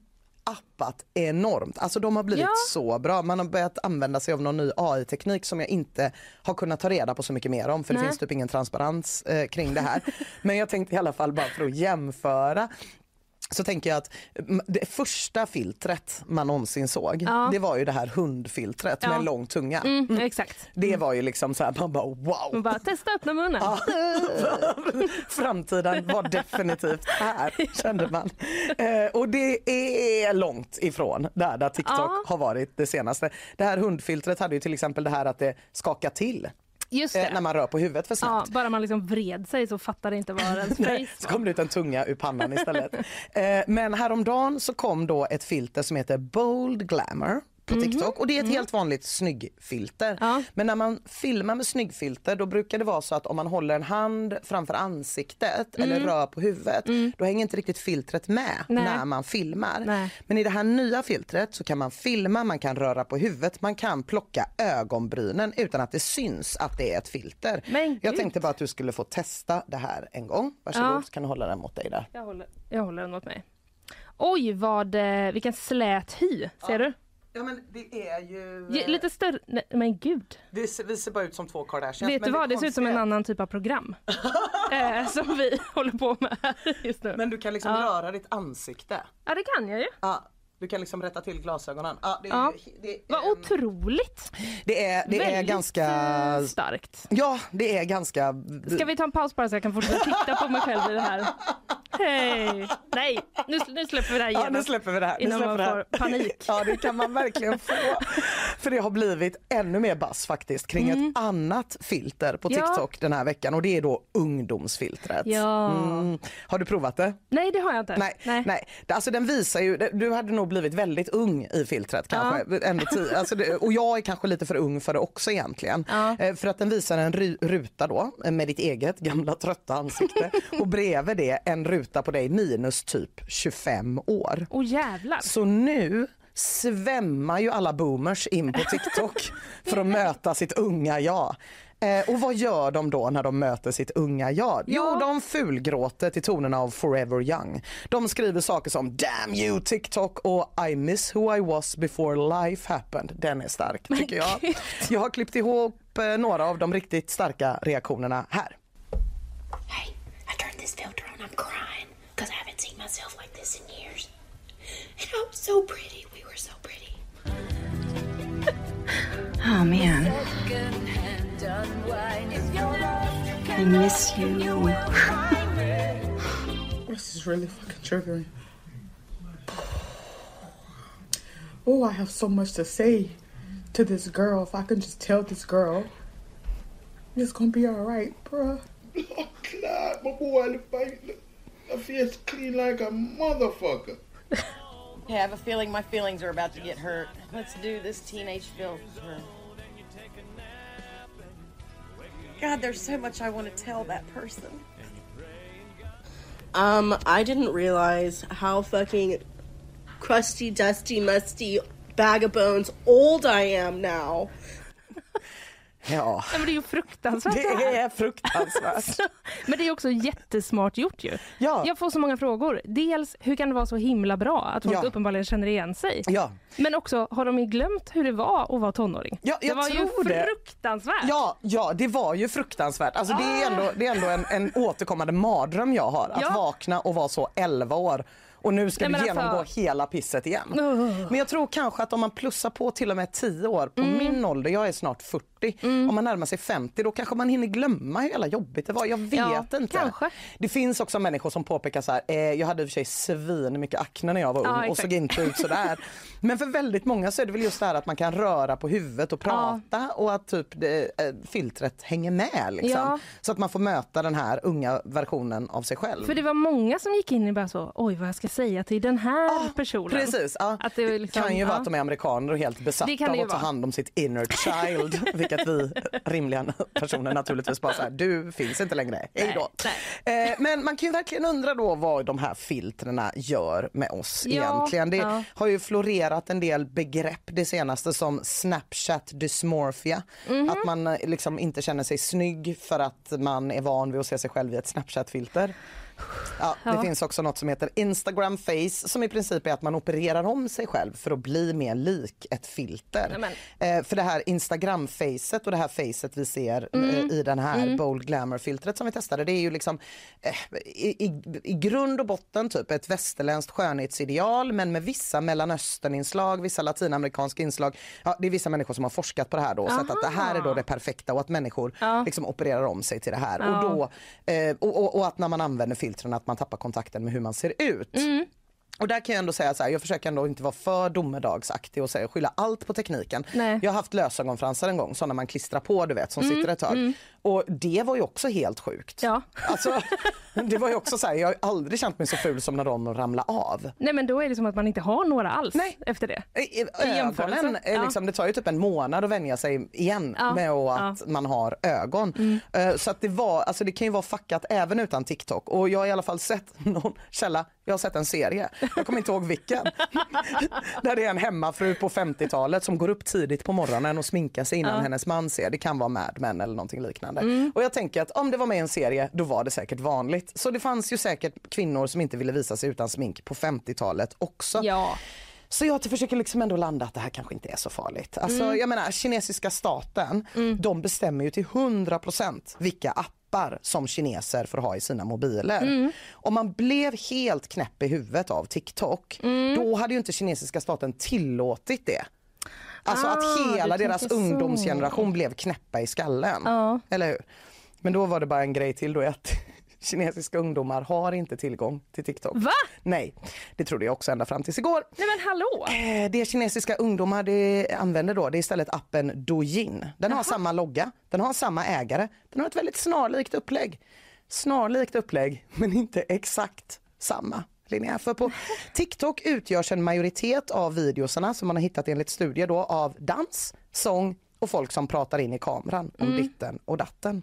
appat enormt. Alltså de har blivit
Ja.
så bra. Man har börjat använda sig av någon ny AI-teknik som jag inte har kunnat ta reda på så mycket mer om för det
Nej.
finns typ ingen transparens eh, kring det här. Men jag tänkte i alla fall bara för att jämföra så tänker jag att mm, det första filtret man någonsin såg,
Ja.
det var ju det här hundfiltret med
Ja.
en lång tunga.
Mm, Exakt.
Det var ju liksom så här, man bara wow.
Man bara testa öppna munnen.
Framtiden var definitivt här, kände man. Eh, och det är långt ifrån där, där TikTok
Ja.
har varit det senaste. Det här hundfiltret hade ju till exempel det här att det skakar till
Just
eh, när man rör på huvudet för
Ja,
snabbt.
bara man liksom vred sig så fattade inte vad ens face
Så
var.
kom det ut en tunga ur pannan istället. eh, men häromdagen så kom då ett filter som heter Bold Glamour på TikTok och det är ett helt vanligt snyggfilter.
Ja.
Men när man filmar med snyggfilter då brukar det vara så att om man håller en hand framför ansiktet eller rör på huvudet då hänger inte riktigt filtret med
Mm. Nej.
när man filmar.
Nej.
Men i det här nya filtret så kan man filma, man kan röra på huvudet, man kan plocka ögonbrynen utan att det syns att det är ett filter.
Men
Jag tänkte bara att du skulle få testa det här en gång. Varsågod
Ja.
så kan du hålla den mot dig där.
Jag håller, jag håller den mot mig. Oj, vad, eh, vilken slät hy. Ser du?
Ja men det är ju...
Ge- Lite större. Nej, men gud.
Det ser, vi ser bara ut som två Kardashians.
Vet du
men
vad? Det ser ut som en
konstiga-
annan typ av program. eh, som vi håller på med här just nu.
Men du kan liksom
Ja.
röra ditt ansikte.
Ja, det kan jag ju.
Ja, du kan liksom rätta till glasögonen. Ja, det är,
Ja.
det,
Vad
är,
otroligt.
det är, det är
Väldigt
ganska...
eh, starkt.
Ja, det är ganska...
Ska vi ta en paus bara så jag kan fortsätta titta på mig själv i det här? Hej! Nej, nu, nu släpper vi det här
Ja,
genast.
nu släpper vi det här.
Innan man
det här.
får panik.
Ja, det kan man verkligen få. För det har blivit ännu mer buzz faktiskt kring ett annat filter på
Mm. Ja.
TikTok den här veckan och det är då ungdomsfiltret.
Ja.
Mm. Har du provat det?
Nej, det har jag inte.
Nej, nej. Det- Alltså den visar ju, du hade nog blivit väldigt ung i filtret kanske. Ändå tio, alltså det, och jag är kanske lite för ung för det också egentligen.
Ja.
Eh, För att den visar en ru, ruta då eh, med ditt eget gamla trötta ansikte och bredvid det en ruta på dig minus typ 25 år.
Åh jävlar.
Så nu svämmar ju alla boomers in på TikTok för att möta sitt unga jag. Eh, och vad gör de då när de möter sitt unga jag? Jo,
Ja.
de fulgråter till tonerna av Forever Young. De skriver saker som “Damn you TikTok” och “I miss who I was before life happened”. Den är stark tycker jag. Jag har klippt ihop eh, några av de riktigt starka reaktionerna här.
Hey, I turned this filter on. I'm crying because I haven't seen myself like this in years. And I was so pretty. We were so pretty.
Oh man. I miss you.
This is really fucking triggering. Oh, I have so much to say to this girl. If I can just tell this girl, it's gonna be all right, bruh.
Oh, God, my boy, look like my face clean like a motherfucker.
I have a feeling my feelings are about to get hurt. Let's do this teenage filter. God, there's so much I want to tell that person.
Um, I didn't realize how fucking crusty, dusty, musty bag of bones old I am now.
Ja,
Nej, men det är ju fruktansvärt det
det är fruktansvärt.
Men det är också jättesmart gjort ju.
Ja.
Jag får så många frågor. Dels, hur kan det vara så himla bra att folk
Ja.
uppenbarligen känner igen sig?
Ja.
Men också, har de glömt hur det var att vara tonåring?
Ja, jag
det var
tror
ju
det.
fruktansvärt.
Ja, ja, det var ju fruktansvärt. Alltså, det är ändå, det är ändå en, en återkommande mardröm jag har. Att
Ja.
vakna och vara så 11 år och nu ska
Nej,
du
men alltså-
genomgå hela pisset igen. Men jag tror kanske att om man plussar på till och med 10 år på
Mm.
min ålder, jag är snart 40, om man närmar sig 50 då kanske man hinner glömma hur jävla jobbigt det var. Jag vet
Ja,
inte.
kanske.
Det finns också människor som påpekar så här, eh, jag hade i och för sig svin mycket akne när jag var ung
Ja,
och såg inte ut sådär. Men för väldigt många så är det väl just det här att man kan röra på huvudet och prata och att typ det, eh, filtret hänger med liksom.
Ja.
Så att man får möta den här unga versionen av sig själv.
För det var många som gick in i bara så, oj vad jag ska säga till den här personen.
Precis, ja.
Att det liksom-
kan ju vara att de är amerikaner och helt besatta av att ta hand om sitt inner child. vilket vi rimliga personer naturligtvis bara såhär, du finns inte längre, hej då. Eh, men man kan ju verkligen undra då vad de här filtrerna gör med oss
Ja,
egentligen. Det
ja.
har ju florerat en del begrepp det senaste som Snapchat dysmorphia.
Mhm.
Att man eh, liksom inte känner sig snygg för att man är van vid att se sig själv i ett Snapchat-filter. Ja, det
Ja.
finns också något som heter Instagram face som i princip är att man opererar om sig själv för att bli mer lik ett filter. Eh, för det här Instagram-facet och det här facet vi ser
Mm.
eh, i den här
Mm.
Bold Glamour-filtret som vi testade, det är ju liksom eh, i, i, i grund och botten typ ett västerländskt skönhetsideal men med vissa mellanösterninslag, vissa latinamerikanska inslag. Ja, det är vissa människor som har forskat på det här då och sett att det här är då det perfekta och att människor liksom opererar om sig till det här.
Ja.
Och, då, eh, och, och, och att när man använder filtren att man tappar kontakten med hur man ser ut.
Mm.
Och där kan jag ändå säga så här, jag försöker ändå inte vara för domedagsaktig och säga, skylla allt på tekniken.
Nej.
Jag har haft lösögonfransar en gång, sådana man klistrar på du vet som
Mm,
sitter ett tag.
mm.
Och det var ju också helt sjukt.
Ja.
Alltså, det var ju också så här, jag har aldrig känt mig så ful som när de ramlade av.
Nej men då är det som att man inte har några alls efter det.
I-. Ögonen,
Ja.
liksom, det tar ju typ en månad att vänja sig igen
Ja.
med att man har ögon. Eh, Så att det, var, alltså det kan ju vara fuckat även utan TikTok. Och jag har i alla fall sett någon källa, jag har sett en serie, jag kommer inte ihåg vilken. Där det är en hemmafru på 50-talet som går upp tidigt på morgonen och sminkar sig innan
Ja.
hennes man ser. Det kan vara Mad Men eller någonting liknande.
Mm.
Och jag tänker att om det var med i en serie, då var det säkert vanligt. Så det fanns ju säkert kvinnor som inte ville visa sig utan smink på 50-talet också.
Ja.
Så jag försöker liksom ändå landa att det här kanske inte är så farligt. Alltså,
Mm.
Jag menar, kinesiska staten, de bestämmer ju till 100% vilka appar som kineser får ha i sina mobiler.
Mm.
Om man blev helt knäpp i huvudet av TikTok,
Mm.
då hade ju inte kinesiska staten tillåtit det. Alltså
Ah,
att hela deras ungdomsgeneration blev knäppa i skallen.
Ja.
Eller hur? Men då var det bara en grej till då att kinesiska ungdomar har inte tillgång till TikTok.
Va?
Nej, det trodde jag också ända fram tills igår.
Nej men hallå!
Eh, Det kinesiska ungdomar det använder då det är istället appen Douyin. Den har samma logga, den har samma ägare, den har ett väldigt snarlikt upplägg. Snarlikt upplägg, men inte exakt samma. Linnea. För på TikTok utgörs en majoritet av videosarna som man har hittat enligt studier då av dans, sång och folk som pratar in i kameran om
Mm.
ditten och datten.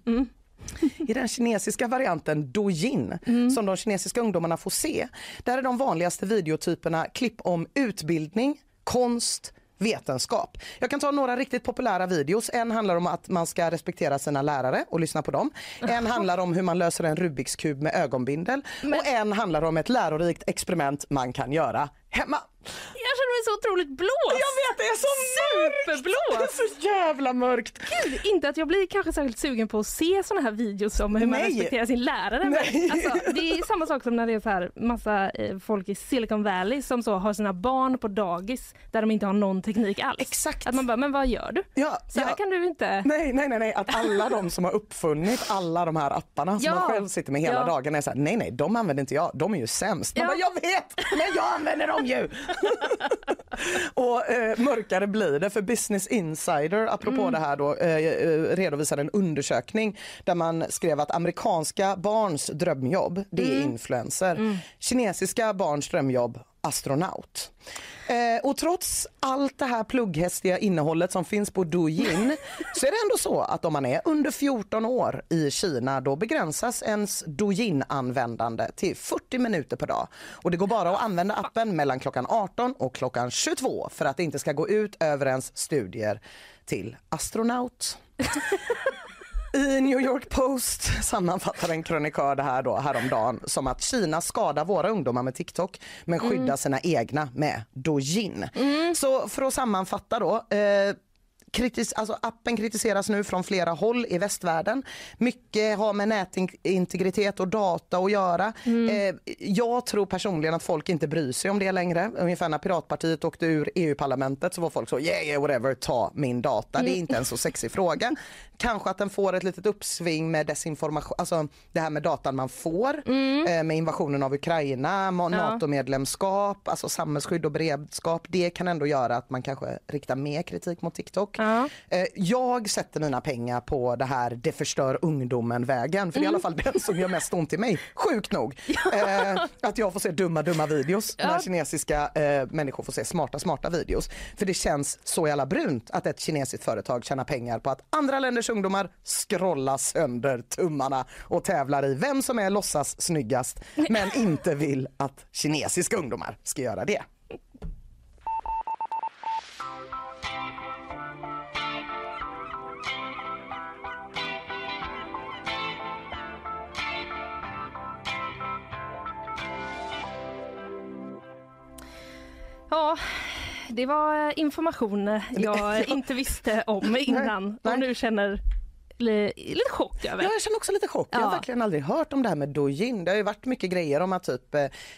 I den kinesiska varianten Douyin som de kinesiska ungdomarna får se, där är de vanligaste videotyperna klipp om utbildning, konst, vetenskap. Jag kan ta några riktigt populära videos. En handlar om att man ska respektera sina lärare och lyssna på dem. En handlar om hur man löser en Rubiks kub med ögonbindel. Och en handlar om ett lärorikt experiment man kan göra hemma.
Jag känner mig så otroligt blåst!
Jag vet, det är så
Superblåst!
Det är så jävla mörkt!
Gud, inte att jag blir kanske särskilt sugen på att se såna här videos om hur man
Nej.
respekterar sin lärare.
Nej.
Men, alltså, det är samma sak som när det är så här massa eh, folk i Silicon Valley som så har sina barn på dagis där de inte har någon teknik alls.
Exakt.
Att man bara, men vad gör du?
Ja,
Så här
ja.
kan du inte...
Nej, nej, nej, nej, att alla de som har uppfunnit alla de här apparna som
Ja.
man själv sitter med hela
Ja.
dagen är så här, nej, nej, de använder inte jag, de är ju sämst. Man
Ja.
bara, jag vet, men jag använder dem ju! och eh, mörkare blir det för Business Insider, apropå
Mm.
det här då, eh, eh, redovisade en undersökning där man skrev att amerikanska barns drömjobb, det är
Mm.
influencer. Kinesiska barns drömjobb, astronaut. Eh, och trots allt det här plugghästiga innehållet som finns på Douyin så är det ändå så att om man är under 14 år i Kina då begränsas ens Douyin-användande till 40 minuter per dag. Och det går bara att använda appen mellan klockan 18 och klockan 22 för att det inte ska gå ut över ens studier till astronaut. I New York Post sammanfattar en krönikör det här då häromdagen som att Kina skadar våra ungdomar med TikTok men skyddar
Mm.
sina egna med Douyin. Så för att sammanfatta då eh, Kritis, alltså appen kritiseras nu från flera håll i västvärlden. Mycket har med nätintegritet och data att göra. Eh, jag tror personligen att folk inte bryr sig om det längre. Ungefär när Piratpartiet åkte ur EU-parlamentet så var folk så yeah, yeah whatever, ta min data. Det är inte en så sexig fråga. Kanske att den får ett litet uppsving med desinformation, alltså det här med datan man får eh, med invasionen av Ukraina,
Ja.
NATO-medlemskap, alltså samhällsskydd och beredskap. Det kan ändå göra att man kanske riktar mer kritik mot TikTok.
Ja.
Eh, Jag sätter mina pengar på det här det förstör ungdomen-vägen. För det är i alla fall den som gör mest ont i mig, sjukt nog. Eh, att jag får se dumma, dumma videos när kinesiska eh, människor får se smarta, smarta videos. För det känns så jävla brunt att ett kinesiskt företag tjänar pengar på att andra länders ungdomar scrollar sönder tummarna och tävlar i vem som är låtsas snyggast men inte vill att kinesiska ungdomar ska göra det.
Ja, det var information jag inte visste om innan och nu känner lite chock över.
Ja, jag känner också lite chock. Jag har
Ja.
verkligen aldrig hört om det här med Douyin. Det har ju varit mycket grejer om att typ,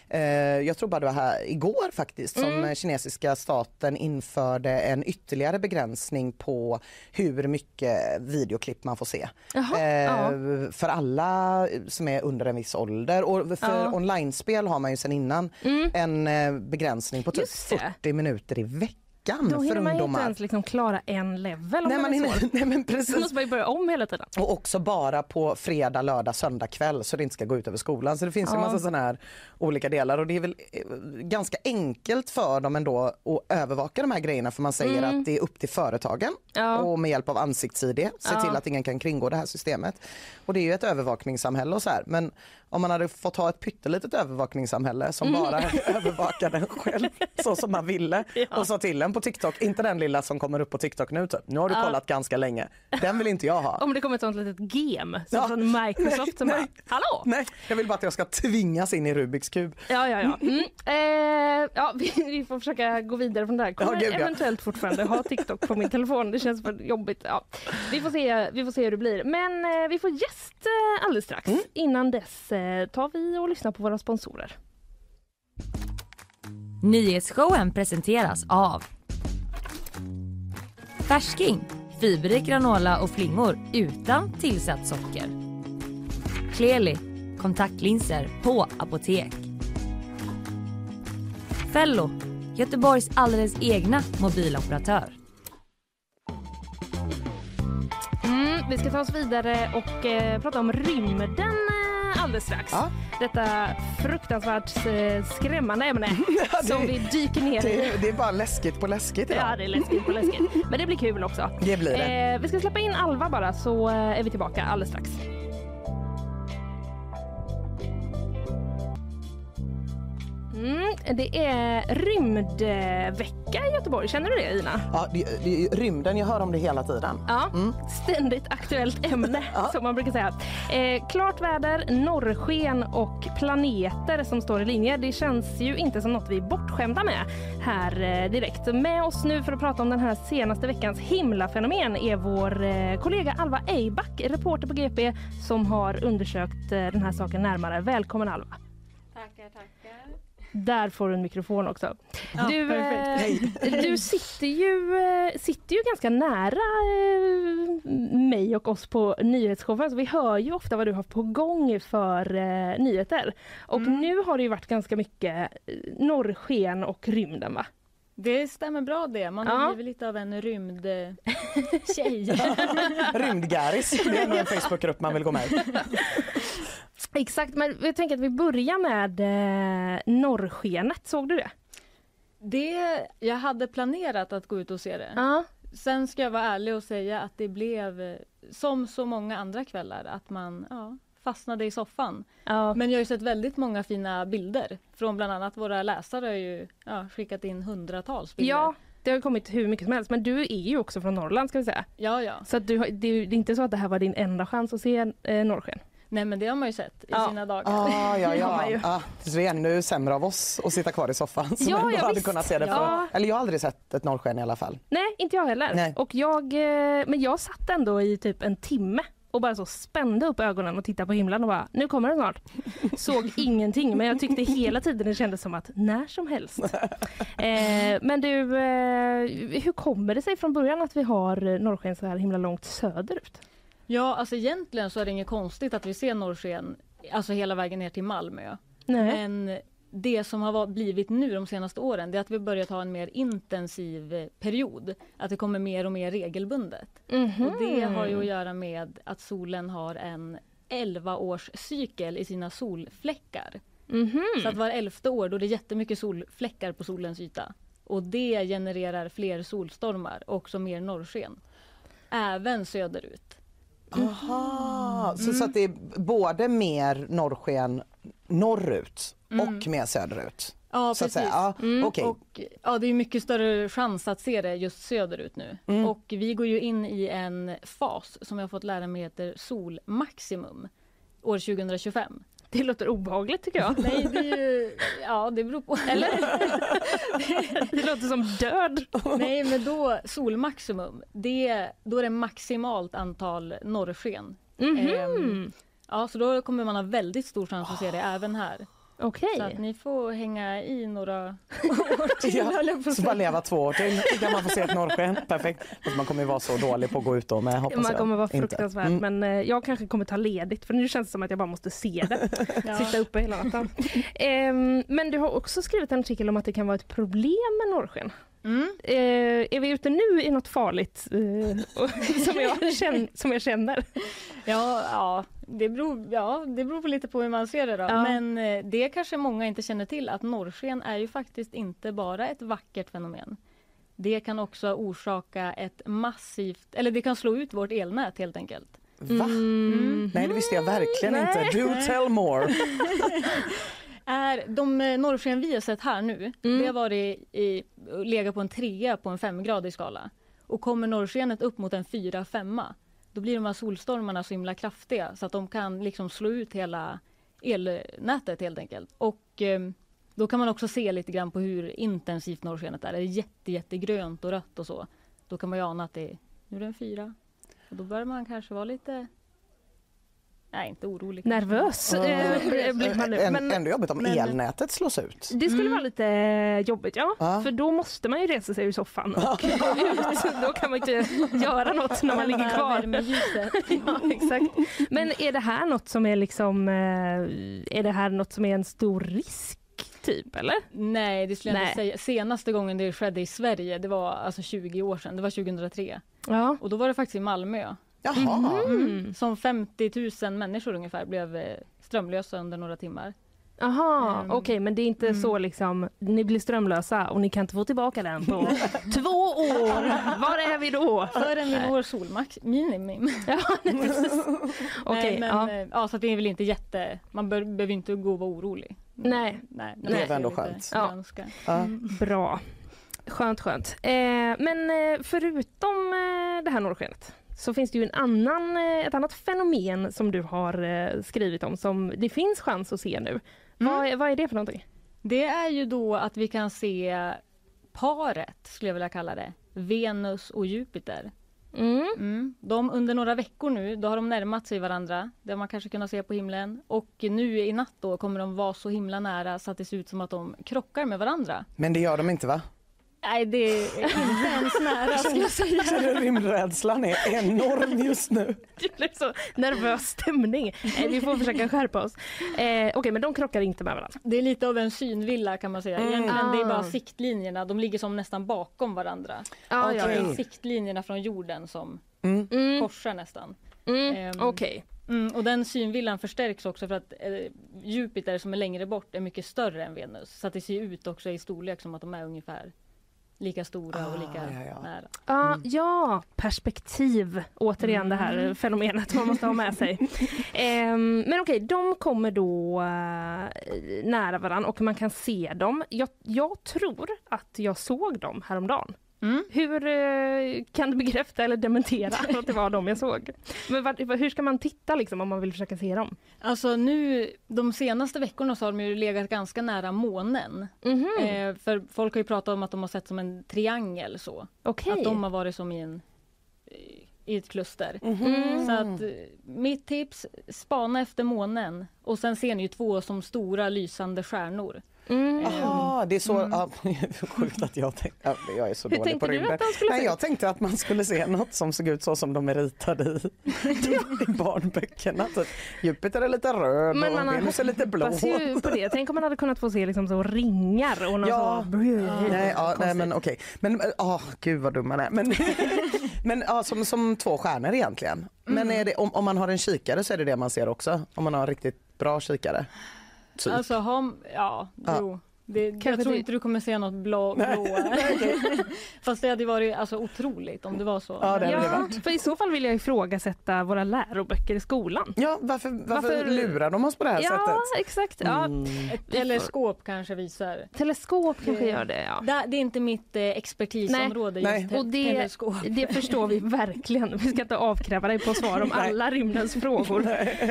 eh, jag tror bara det var här igår faktiskt som
Mm.
eh, kinesiska staten införde en ytterligare begränsning på hur mycket videoklipp man får se.
Jaha,
Eh,
ja.
För alla som är under en viss ålder och för
Ja.
online-spel har man ju sedan innan
Mm.
en eh, begränsning på typ
Just det.
40 minuter i veckan
Då
för
hinner man ju inte
ungdomar.
ens liksom klara en level om
Nej,
man
hinner, nej men
Då
precis.
måste man ju börja om hela tiden.
Och också bara på fredag, lördag, söndag kväll så det inte ska gå ut över skolan. Så det finns ju
Ja.
massa sådana här olika delar och det är väl eh, ganska enkelt för dem ändå att övervaka de här grejerna för man säger
Mm.
att det är upp till företagen
Ja.
och med hjälp av ansikts-id se
Ja.
till att ingen kan kringgå det här systemet. Och det är ju ett övervakningssamhälle och så här men om man hade fått ha ett pyttelitet övervakningssamhälle som
Mm.
bara övervakade en själv så som man ville och sa till en på TikTok, inte den lilla som kommer upp på TikTok nu typ, nu har du
Ja.
kollat ganska länge. Den vill inte jag ha.
Om det kommer ett sånt litet game som
Ja.
från Microsoft
Nej,
som bara,
nej.
hallå?
Nej, jag vill bara att jag ska tvingas in i Rubiks kub.
Ja, ja, ja. Mm. Eh, ja vi, vi får försöka gå vidare från det här. Kommer
Ja, gud, ja.
eventuellt fortfarande ha TikTok på min telefon. Det känns för jobbigt. Ja. Vi, får se, vi får se hur det blir. Men eh, vi får gäst eh, alldeles strax.
Mm.
Innan dess eh, tar vi och lyssnar på våra sponsorer.
Nyhetsshowen presenteras av Färsking, fiberrik granola och flingor utan tillsatt socker. Kleli, kontaktlinser på apotek. Fello, Göteborgs alldeles egna mobiloperatör.
Mm, vi ska ta oss vidare och eh, prata om rymden eh, alldeles strax.
Ja.
Detta fruktansvärt eh, skrämmande ämne
Ja,
som vi dyker ner i.
Det, det är bara läskigt på läskigt idag.
Ja, det är läskigt på läskigt. Men det blir kul också.
Det blir det.
Eh, vi ska släppa in Alva bara så eh, är vi tillbaka alldeles strax. Mm, det är rymdvecka i Göteborg. Känner du det Ina?
Ja, det, det rymden, jag hör om det hela tiden.
Ja, ständigt aktuellt ämne som man brukar säga. Eh, klart väder, norrsken och planeter som står i linje. Det känns ju inte som något vi är bortskämda med här eh, direkt. Med oss nu för att prata om den här senaste veckans himlafenomen är vår eh, kollega Alva Eiback, reporter på GP som har undersökt eh, den här saken närmare. Välkommen Alva.
Tackar, tackar.
Där får du en mikrofon också.
Ja,
du, eh, du sitter ju, eh, sitter ju ganska nära eh, mig och oss på nyhetsshowen. Så vi hör ju ofta vad du har på gång för eh, nyheter. Och
Mm.
nu har det ju varit ganska mycket norrsken och rymden va?
Det stämmer bra det. Man har
Ja.
blivit lite av en rymdtjej.
Rymdgäris, det är nog en Facebookgrupp man vill gå med i.
Exakt, men jag tänker att vi börjar med eh, norrskenet. Såg du det?
Det, jag hade planerat att gå ut och se det.
Ja.
Sen ska jag vara ärlig och säga att det blev eh, som så många andra kvällar att man ja, fastnade i soffan.
Ja.
Men jag har ju sett väldigt många fina bilder från bland annat våra läsare har ju ja, skickat in hundratals bilder.
Ja, det har kommit hur mycket som helst. Men du är ju också från Norrland ska vi säga.
Ja, ja.
Så du har, det, är, det är inte så att det här var din enda chans att se eh, norrsken?
Nej men det har man ju sett i
Ja.
sina dagar.
Ah, ja, ja. Ah, så det är ännu sämre av oss att sitta kvar i soffan som
Ja,
ändå
ja,
hade
visst.
kunnat se det. För,
Ja.
Eller jag har aldrig sett ett norrsken i alla fall.
Nej, inte jag heller.
Nej.
Och jag, eh, men jag satt ändå i typ en timme och bara så spände upp ögonen och tittade på himlen och bara nu kommer den snart. Såg ingenting men jag tyckte hela tiden det kändes som att när som helst. Eh, men du, eh, hur kommer det sig från början att vi har norrsken så här himla långt söderut?
Ja, alltså egentligen så är det inget konstigt att vi ser norrsken alltså hela vägen ner till Malmö.
Nej.
Men det som har blivit nu de senaste åren det är att vi börjat ha en mer intensiv eh, period. Att det kommer mer och mer regelbundet.
Mhm.
Och det har ju att göra med att solen har en 11-års cykel i sina solfläckar.
Mhm.
Så att var elfte år då är det jättemycket solfläckar på solens yta. Och det genererar fler solstormar och också mer norrsken. Även söderut.
Aha, så, så att det är både mer norrsken norrut och mer söderut?
Ja,
så att
precis.
säga. Ja,
Mm.
okej.
Och, ja, det är mycket större chans att se det just söderut nu.
Mm.
Och vi går ju in i en fas som jag har fått lära mig heter solmaximum år 2025.
Det låter obehagligt tycker jag.
Nej, det är ju... Ja, det beror på.
Eller? det låter som död.
Nej, men då solmaximum, det, då är det maximalt antal norrsken.
Mhm.
Ehm, ja, så då kommer man ha väldigt stor chans att se det även här.
Okej.
Så att ni får hänga i några år till,
Ja, så bara leva två år till kan man få se ett norrsken. Perfekt. Fast man kommer ju vara så dålig på att gå ut då med hoppas
Man kommer vara fruktansvärd
Mm.
men eh, jag kanske kommer ta ledigt för nu känns det som att jag bara måste se det.
Ja.
Sitta uppe hela natten. Ehm, men du har också skrivit en artikel om att det kan vara ett problem med norrsken.
Mm.
Eh, är vi ute nu i något farligt eh, som, jag känner, som jag känner?
Ja, ja, det beror, ja, det beror på lite på hur man ser det då.
Ja.
Men eh, det kanske många inte känner till att norrsken är ju faktiskt inte bara ett vackert fenomen. Det kan också orsaka ett massivt, eller det kan slå ut vårt elnät helt enkelt.
Va?
Mm.
Nej det visste jag verkligen
Nej.
inte. Do tell more.
Är de eh, norrsken vi har sett här nu,
Mm.
det har varit i, legat på en trea på en femgradig skala. Och kommer norrskenet upp mot en fyra, femma, då blir de här solstormarna så himla kraftiga så att de kan liksom slå ut hela elnätet helt enkelt. Och eh, då kan man också se lite grann på hur intensivt norrskenet är. Det är jätte, jättegrönt och rött och så. Då kan man ju ana att det är, nu är det en fyra. Och då börjar man kanske vara lite, nej inte orolig.
Nervös eh, blir man nu.
Än-
Men
Ändå jobbigt om
men-
elnätet slås ut.
det skulle
Mm.
vara lite jobbigt ja.
Ja.
För då måste man ju resa sig ur soffan och gå ut. Då kan man inte göra något när man ligger kvar. Ja, exakt. Men är det här något som är liksom, eh, är det här något som är en stor risk typ eller?
Nej, det skulle jag inte säga. Senaste gången det skedde i Sverige, det var alltså 20 år sedan. Det var 2003.
Ja.
Och då var det faktiskt i Malmö.
Jaha.
Mm. Som 50 000 människor ungefär blev eh, strömlösa under några timmar.
Jaha,
Ehm,
okej men det är inte så liksom, ni blir strömlösa och ni kan inte få tillbaka den på två år. Var är vi då?
Förrän vi når solmax minimum.
Ja.
Nej,
Okej,
men,
ja.
eh, ja, så att det är väl inte jätte... Man bör, behöver inte gå och vara orolig.
Nej.
Nej,
Det är
man
ändå skönt.
Ja.
Ja.
Bra. Skönt, skönt. Eh, men eh, förutom det här norrskenet så finns det ju en annan, eh, ett annat fenomen som du har eh, skrivit om som det finns chans att se nu. Vad, är, vad är det för någonting?
Det är ju då att vi kan se paret, skulle jag vilja kalla det. Venus och Jupiter.
Mm.
Mm. De, under några veckor nu, då har de närmat sig varandra. Det har man kanske kunnat se på himlen. Och nu i natt då kommer de vara så himla nära så att det ser ut som att de krockar med varandra.
Men det gör de inte va?
Nej, det är inte ens nära skulle jag säga.
Känner du rymdrädslan är enorm just nu?
Det blev så nervös stämning. Eh, vi får försöka skärpa oss. Eh, Okej, men de krockar inte med varandra.
Det är lite av en synvilla kan man säga. Egentligen det är
Ah.
bara siktlinjerna, de ligger som nästan bakom varandra.
Ah, ja,
Det är
ja.
siktlinjerna från jorden som
Mm.
korsar nästan.
Mm.
Ehm,
Okej.
Mm, och den synvillan förstärks också för att eh, Jupiter som är längre bort är mycket större än Venus. Så att det ser ut också i storlek som att de är ungefär lika stora och lika
Ah, ja, ja.
nära.
Ah, Ja, perspektiv. Återigen det här fenomenet man måste ha med sig. Ehm, men okej, de kommer då eh, nära varandra och man kan se dem. Jag, jag tror att jag såg dem häromdagen.
Mm.
Hur eh, kan du bekräfta eller dementera att det var dem jag såg? Men hur ska man titta liksom om man vill försöka se dem?
Alltså nu, de senaste veckorna så har de ju legat ganska nära månen.
Mhm.
Eh, för folk har ju pratat om att de har sett som en triangel så.
Okej.
Att de har varit som i en i ett kluster.
Mm.
Så att eh, mitt tips, spana efter månen. Och sen ser ni ju två som stora lysande stjärnor.
Mm.
Jaha, det är så... Ja, sjukt att jag tänkte... Ja, jag är så
Hur
dålig på rymden. Nej, jag tänkte att man skulle se något som såg ut så som de är ritade i, i barnböckerna. Typ. Jupiter är lite röd
Men man
och Venus är lite blå.
ju på det. Tänk om man hade kunnat få se liksom så ringar och någon
Ja.
så...
Nej, ja, nej men okej. Men ah, gud vad dum man är. Men, men ja, som, som två stjärnor egentligen. Men
Mm.
är det, om, om man har en kikare så är det det man ser också? Om man har en riktigt bra kikare? Typ.
Alltså har, ja,
Ja.
jo. Det, jag
Kanske
tror
det-
inte du kommer se något blå, blåa. Fast det hade ju varit alltså, otroligt om det var så.
Ja, det
Ja,
varit.
för i så fall vill jag ifrågasätta våra läroböcker i skolan.
Ja, varför, varför,
Varför-
lurar de oss på det här
Ja,
sättet?
exakt. Ja.
Mm.
Ett teleskop kanske visar.
Teleskop kanske gör det, ja.
Det, det är inte mitt eh, expertisområde
Nej.
just te-
Och det,
teleskop.
det förstår vi verkligen. Vi ska inte avkräva dig på svar om
Nej.
alla rymdens frågor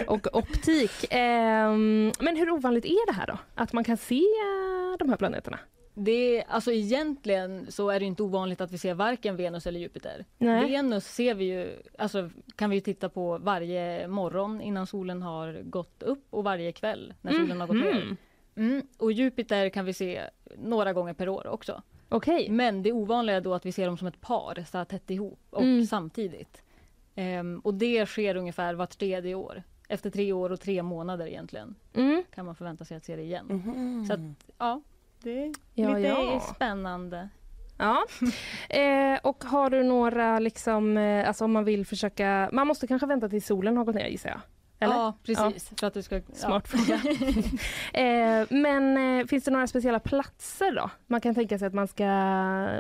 och optik. Ehm, men hur ovanligt är det här då? Att man kan se eh, de här planeterna?
Det, alltså egentligen så är det inte ovanligt att vi ser varken Venus eller Jupiter.
Nej.
Venus ser vi ju, alltså kan vi ju titta på varje morgon innan solen har gått upp och varje kväll när solen har gått ner.
Mhm.
Mm. Och Jupiter kan vi se några gånger per år också.
Okej.
Men det ovanliga är då att vi ser dem som ett par så här tätt ihop och
Mm.
samtidigt. Ehm, och det sker ungefär vart tredje år. Efter tre år och tre månader egentligen
Mm.
kan man förvänta sig att se det igen.
Mhm.
Så att, ja, det är
Ja,
lite
ja.
spännande.
Ja. Eh, och har du några, liksom, eh, alltså om man vill försöka, man måste kanske vänta till solen har gått ner gissar jag? Eller?
Ja, precis. För att du ska,
Smart fråga. eh, men eh, finns det några speciella platser då? Man kan tänka sig att man ska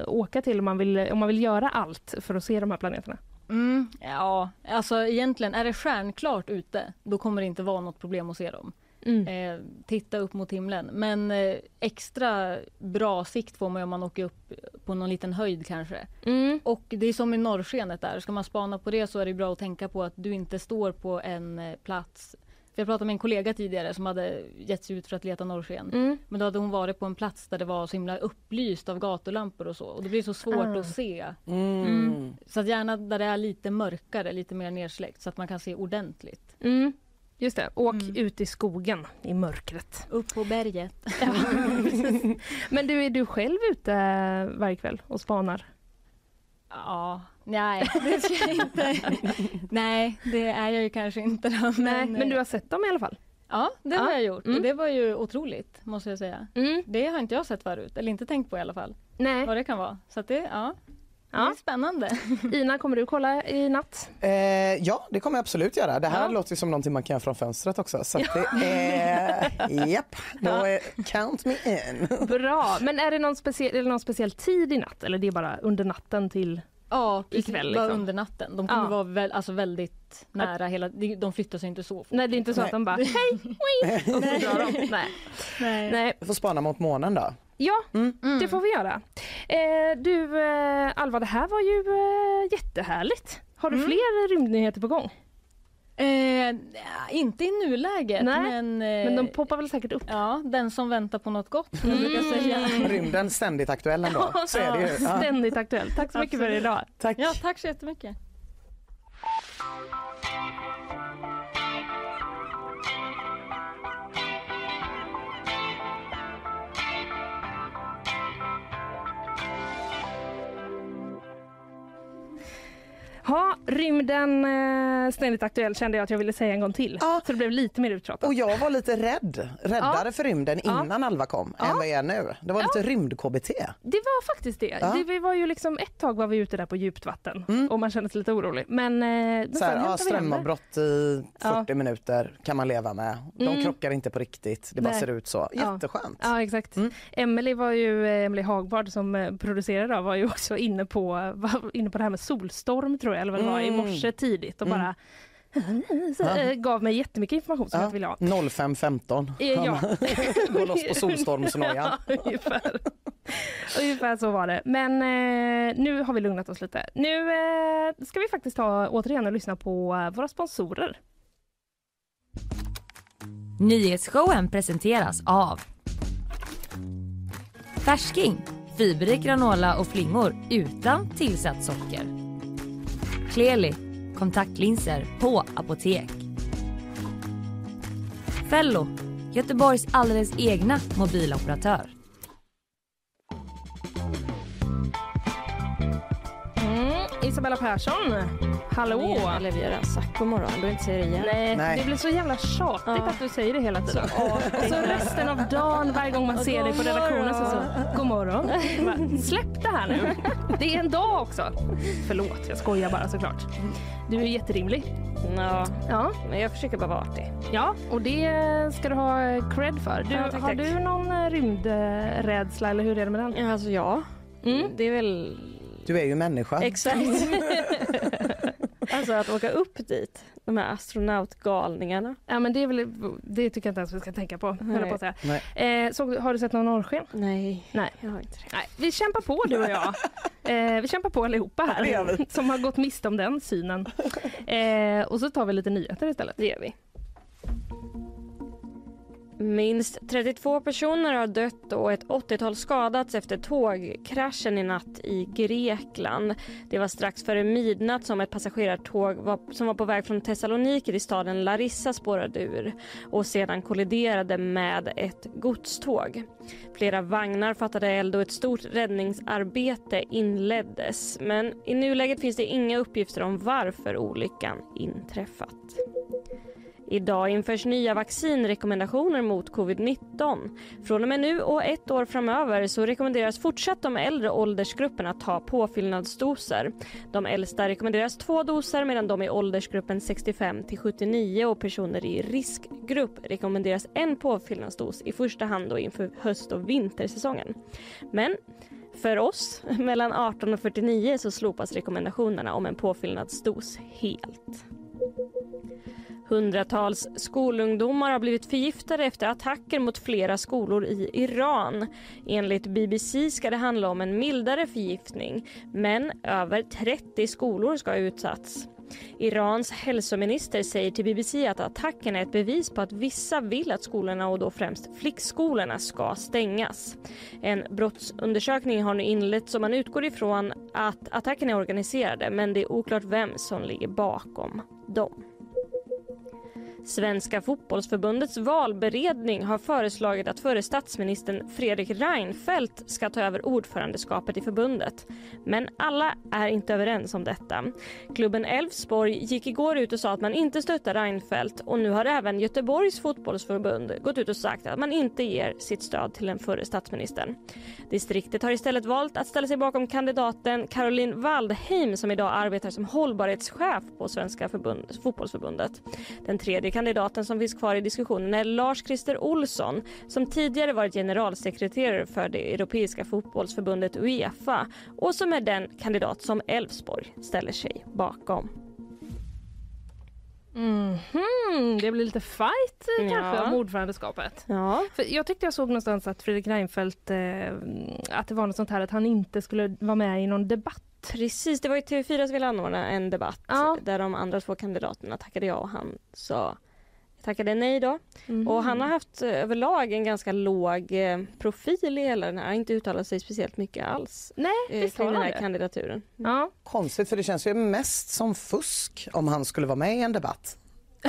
åka till om man vill, om man vill göra allt för att se de här planeterna.
Mm, ja, alltså egentligen är det stjärnklart ute, då kommer det inte vara något problem att se dem.
Mm.
Eh, titta upp mot himlen. Men eh, extra bra sikt får man om man åker upp på någon liten höjd kanske.
Mm.
Och det är som i norrskenet där, ska man spana på det så är det bra att tänka på att du inte står på en eh, plats för jag pratade med en kollega tidigare som hade gett sig ut för att leta norrsken.
Mm.
Men då hade hon varit på en plats där det var så himla upplyst av gatulampor och så. Och det blir så svårt
Ah.
att se.
Mm.
Så att gärna där det är lite mörkare, lite mer nersläckt så att man kan se ordentligt.
Mm. Just det, åk ut i skogen i mörkret.
Upp på berget.
Ja. Men du, är du själv ute varje kväll och spanar?
Ja, nej det ska jag inte. nej, det är jag ju kanske inte då.
Nej, men du har sett dem i alla fall?
Ja, det
Ja.
har jag gjort.
Mm.
Det var ju otroligt, måste jag säga.
Mm.
Det har inte jag sett förut, eller inte tänkt på i alla fall.
Nej.
Vad det kan vara. Så det, ja. Det
Ja.
är spännande.
Ina, kommer du kolla i natt?
Eh, ja, det kommer jag absolut göra. Det här
Ja.
låter ju som någonting man kan göra från fönstret också. Så att det är... Japp, då är, count me in.
Bra, men är det någon speciell, är det någon speciell tid i natt eller det är bara under natten till
Ja, precis.
Ikväll,
Bara
liksom.
under natten. De kommer
Ja.
vara väl, alltså väldigt nära hela... de- flyttar sig inte så fort.
Nej, det är inte så att de bara hej, och så drar de. Nej.
Nej.
Nej.
Vi får spana mot månen då.
Ja,
Mm.
det får vi göra. Eh, du eh, Alva, det här var ju eh, jättehärligt. Har du fler rymdnyheter på gång?
Eh, inte i nuläget,
Nej,
men... Eh,
Men de poppar väl säkert upp?
Ja, den som väntar på något gott, som jag säga.
Rymden ständigt aktuell ändå. Så är det ju. Ja.
Ständigt aktuell. Tack så mycket för
Absolut.
idag.
Tack.
Ja, tack så jättemycket.
Ha, rymden eh, ständigt aktuell kände jag att jag ville säga en gång till.
Ja.
Så det blev lite mer uttjatat.
Och jag var lite rädd, räddare
Ja.
för rymden
Ja.
innan Alva kom
Ja.
än vad jag är nu. Det var lite rymd-KBT.
Det var faktiskt det.
Ja.
det. Vi var ju liksom ett tag var vi ute där på djupt vatten och man kände sig lite orolig. Men, eh, men
Så här, ja, strömavbrott i 40
Ja.
minuter kan man leva med. De
Mm.
krockar inte på riktigt, det bara
Nej.
ser ut så.
Ja.
Jätteskönt.
Ja exakt.
Mm.
Emily var ju, eh, Emily Hagbard som eh, producerade då, var ju också inne på, inne på det här med solstorm tror jag, eller vad det var, i
Mm.
morse tidigt och
Mm.
bara så,
Ja.
eh, gav mig jättemycket information som jag inte ville ha.
05.15.
Eh, Ja.
Gå loss på solstormsnojan.
Ja, ungefär. ungefär så var det. Men eh, nu har vi lugnat oss lite. Nu eh, ska vi faktiskt ta återigen och lyssna på eh, våra sponsorer.
Nyhetsshowen presenteras av Färsking, fiberrik granola och flingor utan tillsatt socker. Kleli, kontaktlinser på apotek. Fello, Göteborgs alldeles egna mobiloperatör.
Mm, Isabella Persson. Hallå!
Eller vi har redan sagt god morgon, du inte säga det igen.
Nej,
Nej.
det blir så jävla tjatigt
Ja.
att du säger det hela tiden.
Så
och så resten av dagen varje gång man
Och
ser dig på redaktionen så, så god morgon. Bara, Släpp det här nu. Det är en dag också. Förlåt, jag skojar bara såklart. Du är jätterimlig.
Ja,
Ja,
men jag försöker bara vara artig.
ja och det ska du ha cred för. Du,
Ja, tack,
har
tack.
du någon eh, rymdrädsla eller hur är det med den?
Ja, Alltså ja,
Mm.
det är väl
Du är ju människa.
exakt. alltså att åka upp dit, de här astronautgalningarna.
Ja men det är väl, det tycker jag inte ens vi ska tänka på. jag På att säga.
Nej.
Eh, såg, har du sett någon norrsken?
Nej,
Nej.
jag har inte det.
Nej, vi kämpar på du och jag. Eh, vi kämpar på allihopa här som har gått miste om den synen. Eh, och så tar vi lite nyheter istället.
Det gör vi. Minst 32 personer har dött och ett 80-tal skadats efter tågkraschen i natt i Grekland. Det var strax före midnatt som ett passagerartåg var, som var på väg från Thessaloniki till staden Larissa spårade ur och sedan kolliderade med ett godståg. Flera vagnar fattade eld och ett stort räddningsarbete inleddes. Men i nuläget finns det inga uppgifter om varför olyckan inträffat. Idag införs nya vaccinrekommendationer mot covid-19. Från och med nu och ett år framöver så rekommenderas fortsatt de äldre åldersgrupperna att ta påfyllnadsdoser. De äldsta rekommenderas två doser medan de i åldersgruppen 65 till 79 och personer i riskgrupp rekommenderas en påfyllnadsdos i första hand då inför höst och vintersäsongen. Men för oss mellan 18 och 49 så slopas rekommendationerna om en påfyllnadsdos helt. Hundratals skolungdomar har blivit förgiftade efter attacker mot flera skolor i Iran. Enligt BBC ska det handla om en mildare förgiftning men över 30 skolor ska ha utsatts. Irans hälsominister säger till BBC att attacken är ett bevis på att vissa vill att skolorna och då främst flickskolorna ska stängas. En brottsundersökning har nu inletts och man utgår ifrån att attacken är organiserade men det är oklart vem som ligger bakom dem. Svenska fotbollsförbundets valberedning har föreslagit att före statsministern Fredrik Reinfeldt ska ta över ordförandeskapet i förbundet. Men alla är inte överens om detta. Klubben Elfsborg gick igår ut och sa att man inte stöttar Reinfeldt och nu har även Göteborgs fotbollsförbund gått ut och sagt att man inte ger sitt stöd till den förre statsministern. Distriktet har istället valt att ställa sig bakom kandidaten Caroline Waldheim som idag arbetar som hållbarhetschef på Svenska förbund, fotbollsförbundet. Den tredje kandidaten som finns kvar i diskussionen är Lars-Christer Olsson som tidigare varit generalsekreterare för det europeiska fotbollsförbundet Uefa och som är den kandidat som Elfsborg ställer sig bakom.
Mhm, det blir lite fight eh,
Ja.
kanske om ordförandeskapet.
Ja.
För jag tyckte jag såg någonstans att Fredrik Reinfeldt, eh, att det var något sånt här att han inte skulle vara med i någon debatt.
Precis, det var ju TV4 som ville anordna en debatt
Ja.
där de andra två kandidaterna tackade ja och han sa tackade nej då.
Mhm.
Och han har haft eh, överlag en ganska låg eh, profil i hela den här, inte uttalat sig speciellt mycket alls
Nej,
eh, kring den här
det.
kandidaturen.
Ja.
Konstigt för det känns ju mest som fusk om han skulle vara med i en debatt.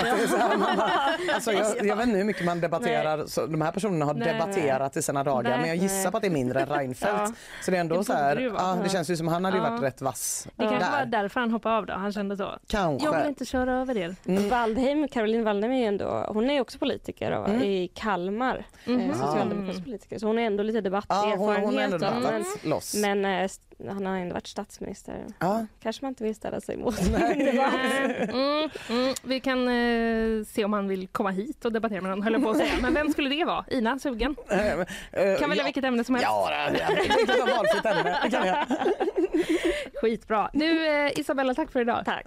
Är här, bara, alltså jag, jag vet inte hur mycket man debatterar, så de här personerna har
Nej.
debatterat i sina dagar
Nej.
men jag gissar på att det är mindre än Reinfeldt.
Ja.
Så det är ändå
Det
så här, ja, det känns ju som han hade ju
Ja.
varit rätt vass
Det kanske var
där.
därför han hoppade av då. Han kände så.
Kanske.
Jag vill inte köra över er.
Mm.
Waldheim, Caroline Waldheim är ju ändå, hon är också politiker och,
Mm.
i Kalmar, eh, socialdemokratisk politiker. Så hon är ändå lite
Ja,
debatterfarenhet.
hon, hon har ändå debattat loss.
men eh, han har ändå varit statsminister.
Ja.
Kanske man inte vill ställa sig emot.
Mm, mm. Vi kan eh, se om han vill komma hit och debattera med höll jag på att säga. Men vem skulle det vara? Ina, sugen?
Eh,
Kan välja vilket ämne som helst.
Ja, det är ett valfritt ämne. Det kan jag.
Skitbra. Nu eh, Isabella, tack för idag.
Tack.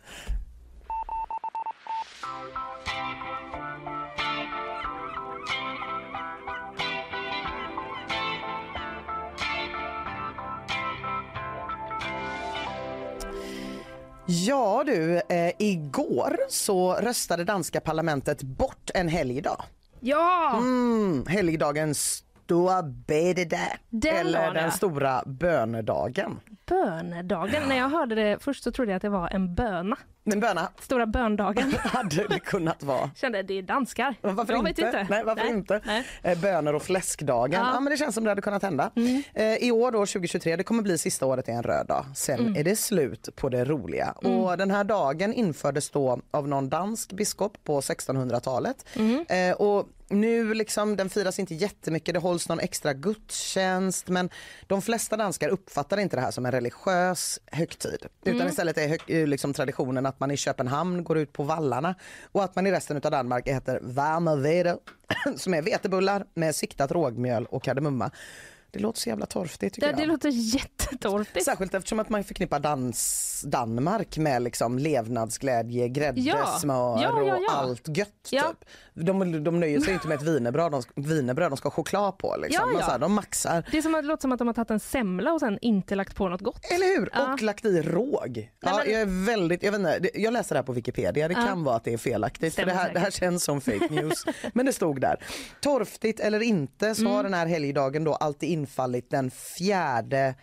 Ja du, eh, igår så röstade danska parlamentet bort en helgdag.
Ja!
Mm, helgdagen Stora bededag. Eller den stora bönedagen.
Bönedagen. När jag hörde det först så trodde jag att det var en böna.
Men böna
Stora böndagen.
hade det kunnat vara.
Kände det är danskar.
Varför
jag
inte?
inte.
Nej, varför inte?
Nej.
Eh, Bönor och fläskdagen. Ja.
Ja. Mm.
men det känns som det hade kunnat hända. Eh, I år då, 2023, det kommer bli sista året i en röd dag. Sen
Mm.
är det slut på det roliga. Och den här dagen infördes då av någon dansk biskop på 1600-talet.
Mm.
Eh, och nu liksom, den firas inte jättemycket, det hålls någon extra gudstjänst men de flesta danskar uppfattar inte det här som en religiös högtid. Utan
Mm.
istället är hög, liksom traditionen att man i Köpenhamn går ut på vallarna och att man i resten av Danmark äter varmeveder som är vetebullar med siktat rågmjöl och kardemumma. Det låter så jävla torftigt tycker
Det, det
jag.
låter jättetorftigt.
Särskilt eftersom att man förknippar dans, Danmark med liksom levnadsglädje, grädde,
Ja.
smör
Ja, ja,
och allt gött. Typ. De, de nöjer sig inte med ett wienerbröd, de, wienerbröd, de ska ha choklad på. Liksom.
Ja,
här, de maxar.
Det är som att, det låter som att de har tagit en semla och sen inte lagt på något gott.
Eller hur?
Ja.
Och lagt i råg. Ja,
men-
jag är väldigt, jag, vet inte, det- jag läser det här på Wikipedia, det
Ja.
kan vara att det är felaktigt. För det, här, det här känns som fake news. men det stod där. Torftigt eller inte så
Mm.
har den här helgdagen då alltid infallit den fjärde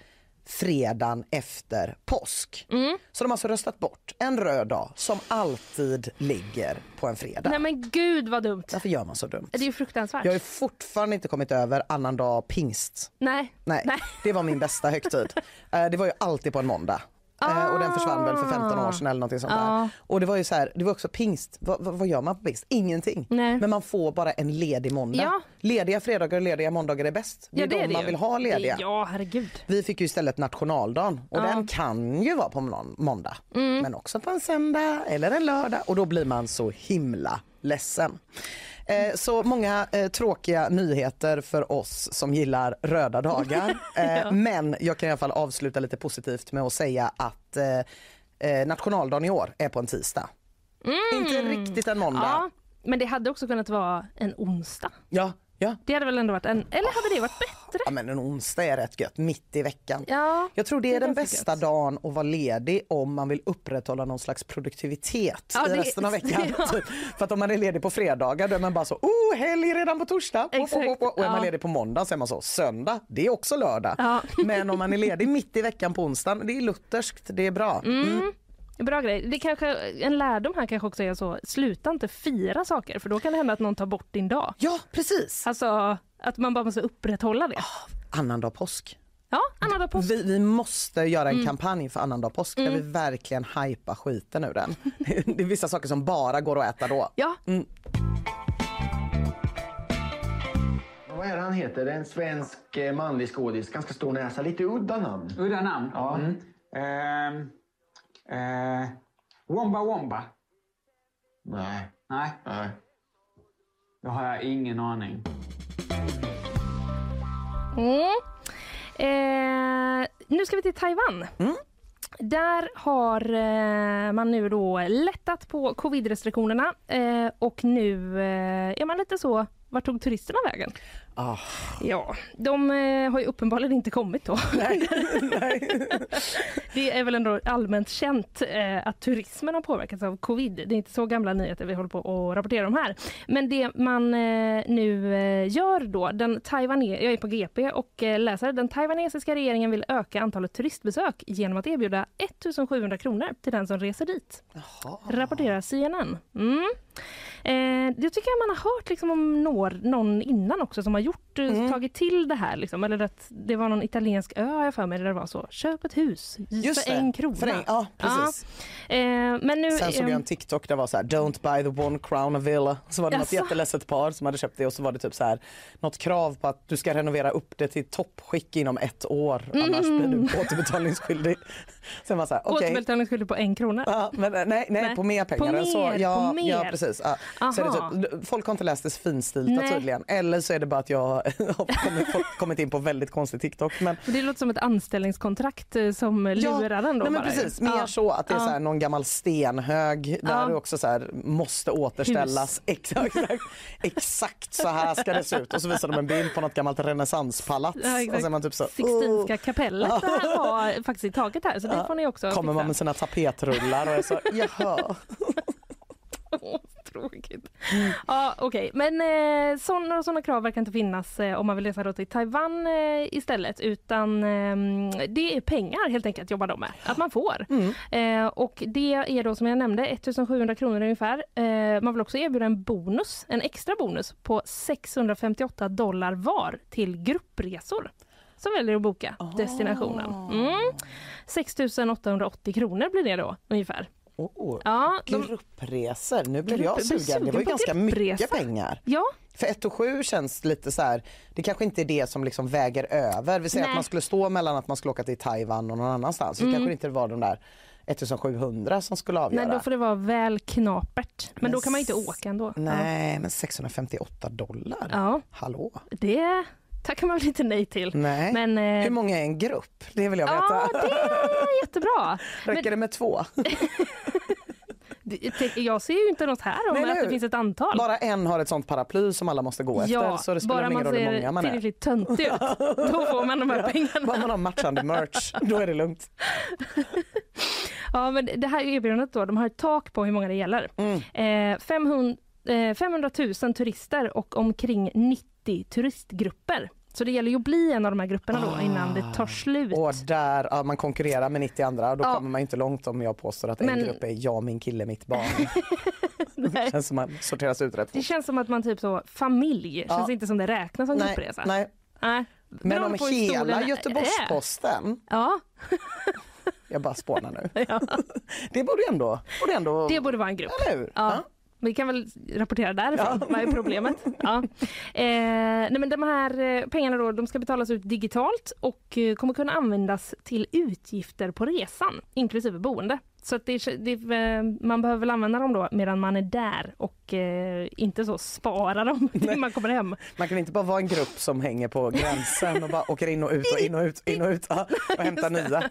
fredagen efter påsk.
Mm.
Så de har alltså röstat bort en röd dag som alltid ligger på en fredag.
Nej men gud vad dumt.
Varför gör man så dumt?
Det är ju fruktansvärt.
Jag har fortfarande inte kommit över annandag pingst.
Nej.
Nej, det var min bästa högtid. Eh, Det var ju alltid på en måndag. Eh, Och den försvann väl för 15 år sedan eller någonting sånt
Ah.
Där. Och det var ju så här, det var också pingst. Vad, vad, vad gör man på pingst? Ingenting.
Nej.
Men man får bara en ledig måndag.
Ja.
Lediga fredagar och lediga måndagar är bäst. Det är
Ja, det
de
är det
man
ju.
vill ha lediga.
Ja herregud.
Vi fick ju istället nationaldagen och
Ja.
den kan ju vara på någon måndag.
Mm.
Men också på en söndag eller en lördag och då blir man så himla ledsen. Eh, så många eh, tråkiga nyheter för oss som gillar röda dagar. Eh,
Ja.
Men jag kan i alla fall avsluta lite positivt med att säga att eh, eh, nationaldagen i år är på en tisdag. Inte riktigt en måndag.
Mm. Ja, men det hade också kunnat vara en onsdag.
Ja, ja.
Det hade väl ändå varit en... Eller hade det varit bättre?
Ja men en onsdag är rätt gött, mitt i veckan.
Ja,
Jag tror det är den
ganska
bästa dagen att vara ledig om man vill upprätthålla någon slags produktivitet
Ja,
i
det-
resten av veckan.
ja.
Typ. För att om man är ledig på fredagar då är man bara så, oh helg redan på torsdag.
Exakt,
oh, oh, oh. Och är man ledig på måndag så är man så, söndag, det är också lördag.
Ja.
Men om man är ledig mitt i veckan på onsdagen, det är lutherskt, det är bra. Mm.
Bra grej. Det kanske, en lärdom här kanske också är så, sluta inte fira saker för då kan det hända att någon tar bort din dag.
Ja, precis.
Alltså att man bara måste upprätthålla det.
Annandag påsk.
Ja, annandag påsk.
Vi, vi måste göra en
Mm.
kampanj för annandag påsk där
Mm.
vi verkligen hypar skiten ur den. det är vissa saker som bara går att äta då.
Ja.
Mm.
Vad är det han heter? En svensk eh, manlig skådis. Ganska stor näsa. Lite udda namn.
Udda namn?
Ja.
Mm. Ehm, eh, Womba Womba?
Nej.
Nej?
Nej.
Då har jag ingen aning.
Mm. Eh, nu ska vi till Taiwan. Där har eh, man nu då lättat på covid-restriktionerna eh, och nu eh, är man lite så, vart tog turisterna vägen?
Ah.
Ja, de eh, har ju uppenbarligen inte kommit då. det är väl ändå allmänt känt eh, att turismen har påverkats av covid. Det är inte så gamla nyheter vi håller på att rapportera om här. Men det man eh, nu gör då, den Taiwane- jag är på GP och läser, den taiwanesiska regeringen vill öka antalet turistbesök genom att erbjuda 1700 kronor till den som reser dit. Rapporterar CNN. Mm. Det tycker jag man har hört liksom om någon, någon innan också som har gjort, eh, tagit till det här. Liksom. Eller att det var någon italiensk ö har jag för mig där det var så, köp ett hus
Just
för
det,
en krona.
för en- ja, precis.
Ja. Eh, men nu,
Sen såg jag en TikTok där var så här don't buy the one crown a villa. Så var det något
Jaså?
jätteledset par som hade köpt det och så var det typ så här något krav på att du ska renovera upp det till toppskick inom ett år annars blir
Mm.
du återbetalningsskyldig. Sen var så här okej.
Återbetalningsskyldig på en krona.
Ja, men, eh, nej, nej,
Nej.
på mer pengar
På
än så.
mer,
Ja,
på mer.
ja precis. Ja. Så typ, folk har inte läst det finstilta
Nej.
tydligen. Eller så är det bara att jag har kommit, in på väldigt konstig TikTok. Men
Det låter som ett anställningskontrakt eh, som lurar en då
nej, men precis, mer
Ja.
så att det är
Ja.
så här någon gammal stenhög där
Ja.
det också så här måste återställas. Exakt, exakt, exakt så här ska det se ut. Och så visar de en bild på något gammalt renässanspalats.
Ja,
och
exakt.
så är man typ så,
Sixtinska
"Oh."
kapellet
Ja.
det här var faktiskt i taget här så det
Ja.
får ni också
Kommer man med sina tapetrullar och är så, jaha.
tråkigt. Ja, okej. Men eh, så, några sådana krav verkar inte finnas eh, om man vill resa då till Taiwan eh, istället. Utan eh, det är pengar helt enkelt jobbar de med. Att man får. Eh, och det är då som jag nämnde 1700 kronor ungefär. Eh, man vill också erbjuda en bonus, en extra bonus på 658 dollar var till gruppresor som väljer att boka destinationen. Mm. 6 880 kronor blir det då ungefär.
Oh,
Ja, de-
Gruppresor, nu blev jag sugen. Det var ju ganska
gruppresa.
mycket pengar.
Ja.
För 1 och 7 känns lite så här, det kanske inte är det som liksom väger över. Vi säger
Nej.
att man skulle stå mellan att man skulle åka till Taiwan och någon annanstans. Så
Mm.
kanske det inte var de där 1700 som skulle avgöra.
Nej, då får det vara väl knapert. Men,
Men
då kan man inte åka ändå.
Nej, men 658 dollar?
Ja.
Hallå?
Ja, det tackar man väl inte nej till.
Nej.
Men, eh,
Hur många är en grupp? Det vill jag veta.
Ja, det är jättebra.
Räcker det med två?
Jag ser ju inte något här om
Nej,
att det finns ett antal.
Bara en har ett sånt paraply som alla måste gå efter
ja,
så det spelar
bara
ingen
man
roll hur många
ser
man är.
tillräckligt töntig ut. Då får man de här
Ja,
pengarna.
Bara man har matchande merch, då är det lugnt.
Ja, men det här erbjudandet då, de har ett tak på hur många det gäller.
Mm.
Eh, 500, eh, 500 000 turister och omkring 90 turistgrupper. Så det gäller ju att bli en av de här grupperna då innan det tar slut.
Och där ja, man konkurrerar med 90 andra, då
Ja.
kommer man inte långt om jag påstår att en
Men-
grupp är jag, min kille, mitt barn. det känns som man sorteras ut rätt
Det känns som att man typ så, familj,
Ja.
känns inte som det räknas som gruppresa.
nej.
Nej.
Men om hela. Göteborgs-Posten,
Ja,
jag bara spånar nu. Det borde ändå, borde ändå...
det borde vara en grupp.
Eller hur?
Ja. Vi kan väl rapportera därifrån. Vad är problemet? Ja. Eh, nej men de här eh, pengarna då, de ska betalas ut digitalt och eh, kommer kunna användas till utgifter på resan, inklusive boende. Så det, det, eh, man behöver väl använda dem då medan man är där och eh, inte så spara dem till man kommer hem.
Man kan inte bara vara en grupp som hänger på gränsen och bara åker in och ut och in och ut, in och ut och hämtar nya.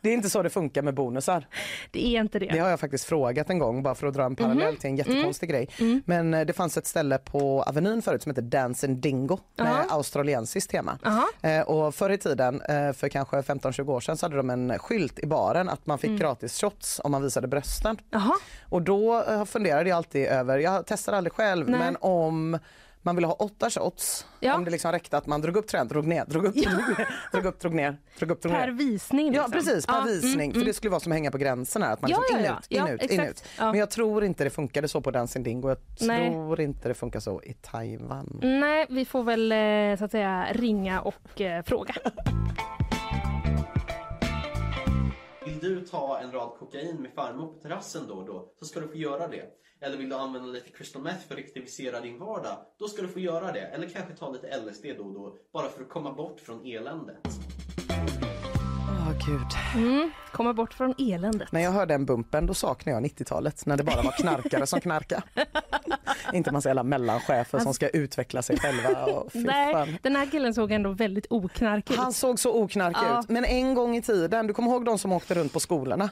Det är inte så det funkar med bonusar.
Det är inte det.
Det har jag faktiskt frågat en gång bara för att dra en parallell
Mhm.
till en jättekonstig grej. Men eh, det fanns ett ställe på Avenyn förut som heter Dance and Dingo med
Aha.
australiensiskt tema.
Aha.
Eh, och förr i tiden, för kanske 15-20 år sedan, så hade de en skylt i baren att man fick
Mm.
gratis shots om man visade brösten.
Jaha.
Och då eh, funderade jag alltid över, jag testar aldrig själv,
Nej.
men om man ville ha åtta shots,
Ja.
om det liksom räckte att man drog upp tröjan, drog ner, drog upp, drog ner, drog upp, drog ner, drog upp, drog ner.
Per visning.
Ja
liksom.
precis, per
Ja,
visning.
mm,
För
mm.
det skulle vara som att hänga på gränsen här. Att man
Ja,
liksom
ja, ja.
ut, in
Ja,
ut, in
exakt.
ut.
Ja.
Men jag tror inte det funkade så på Dancing Dingo. Jag
Nej.
tror inte det funkar så i Taiwan.
Nej, vi får väl eh, så att säga ringa och eh, fråga.
Vill du ta en rad kokain med farmor på terrassen då och då så ska du få göra det. Eller vill du använda lite crystal meth för att aktivisera din vardag? Då ska du få göra det. Eller kanske ta lite LSD då och då bara för att komma bort från eländet.
Gud.
Mm, komma bort från eländet.
När jag hörde den bumpen då saknade jag 90-talet när det bara var knarkare som knarkade. inte massa jävla mellanchefer som ska utveckla sig själva. Och
Nej, den här killen såg ändå väldigt oknarkig ut.
Han såg så oknarkig
Ja.
ut. Men en gång i tiden, du kommer ihåg de som åkte runt på skolorna?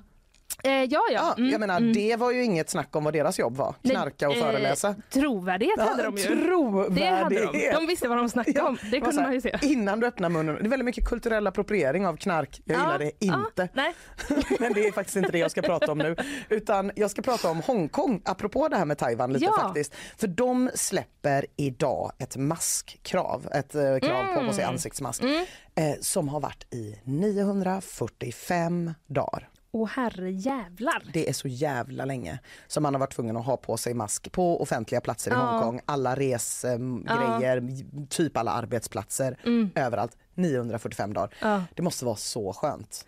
Eh, ja, ja.
Ja,
Mm,
jag menar,
mm.
det var ju inget snack om vad deras jobb var. Knarka och
eh,
föreläsa.
Trovärdighet
Ja,
hade de ju.
trovärdighet.
De. De visste vad de snackade om. Det kunde
här,
man ju se.
Innan du öppnar munnen. Det är väldigt mycket kulturell appropriering av knark. Jag
Ja,
gillar det inte.
nej.
Men det är faktiskt inte det jag ska prata om nu. Utan jag ska prata om Hongkong, apropå det här med Taiwan lite
Ja.
faktiskt. För de släpper idag ett maskkrav, ett eh, krav på på sig
Mm.
ansiktsmask.
Mm.
Eh, som har varit i 945 dagar.
Åh herre jävlar.
Det är så jävla länge som man har varit tvungen att ha på sig mask på offentliga platser i
Ja.
Hongkong, alla resgrejer, typ alla arbetsplatser,
Mm.
överallt. 945 dagar.
Ja.
Det måste vara så skönt.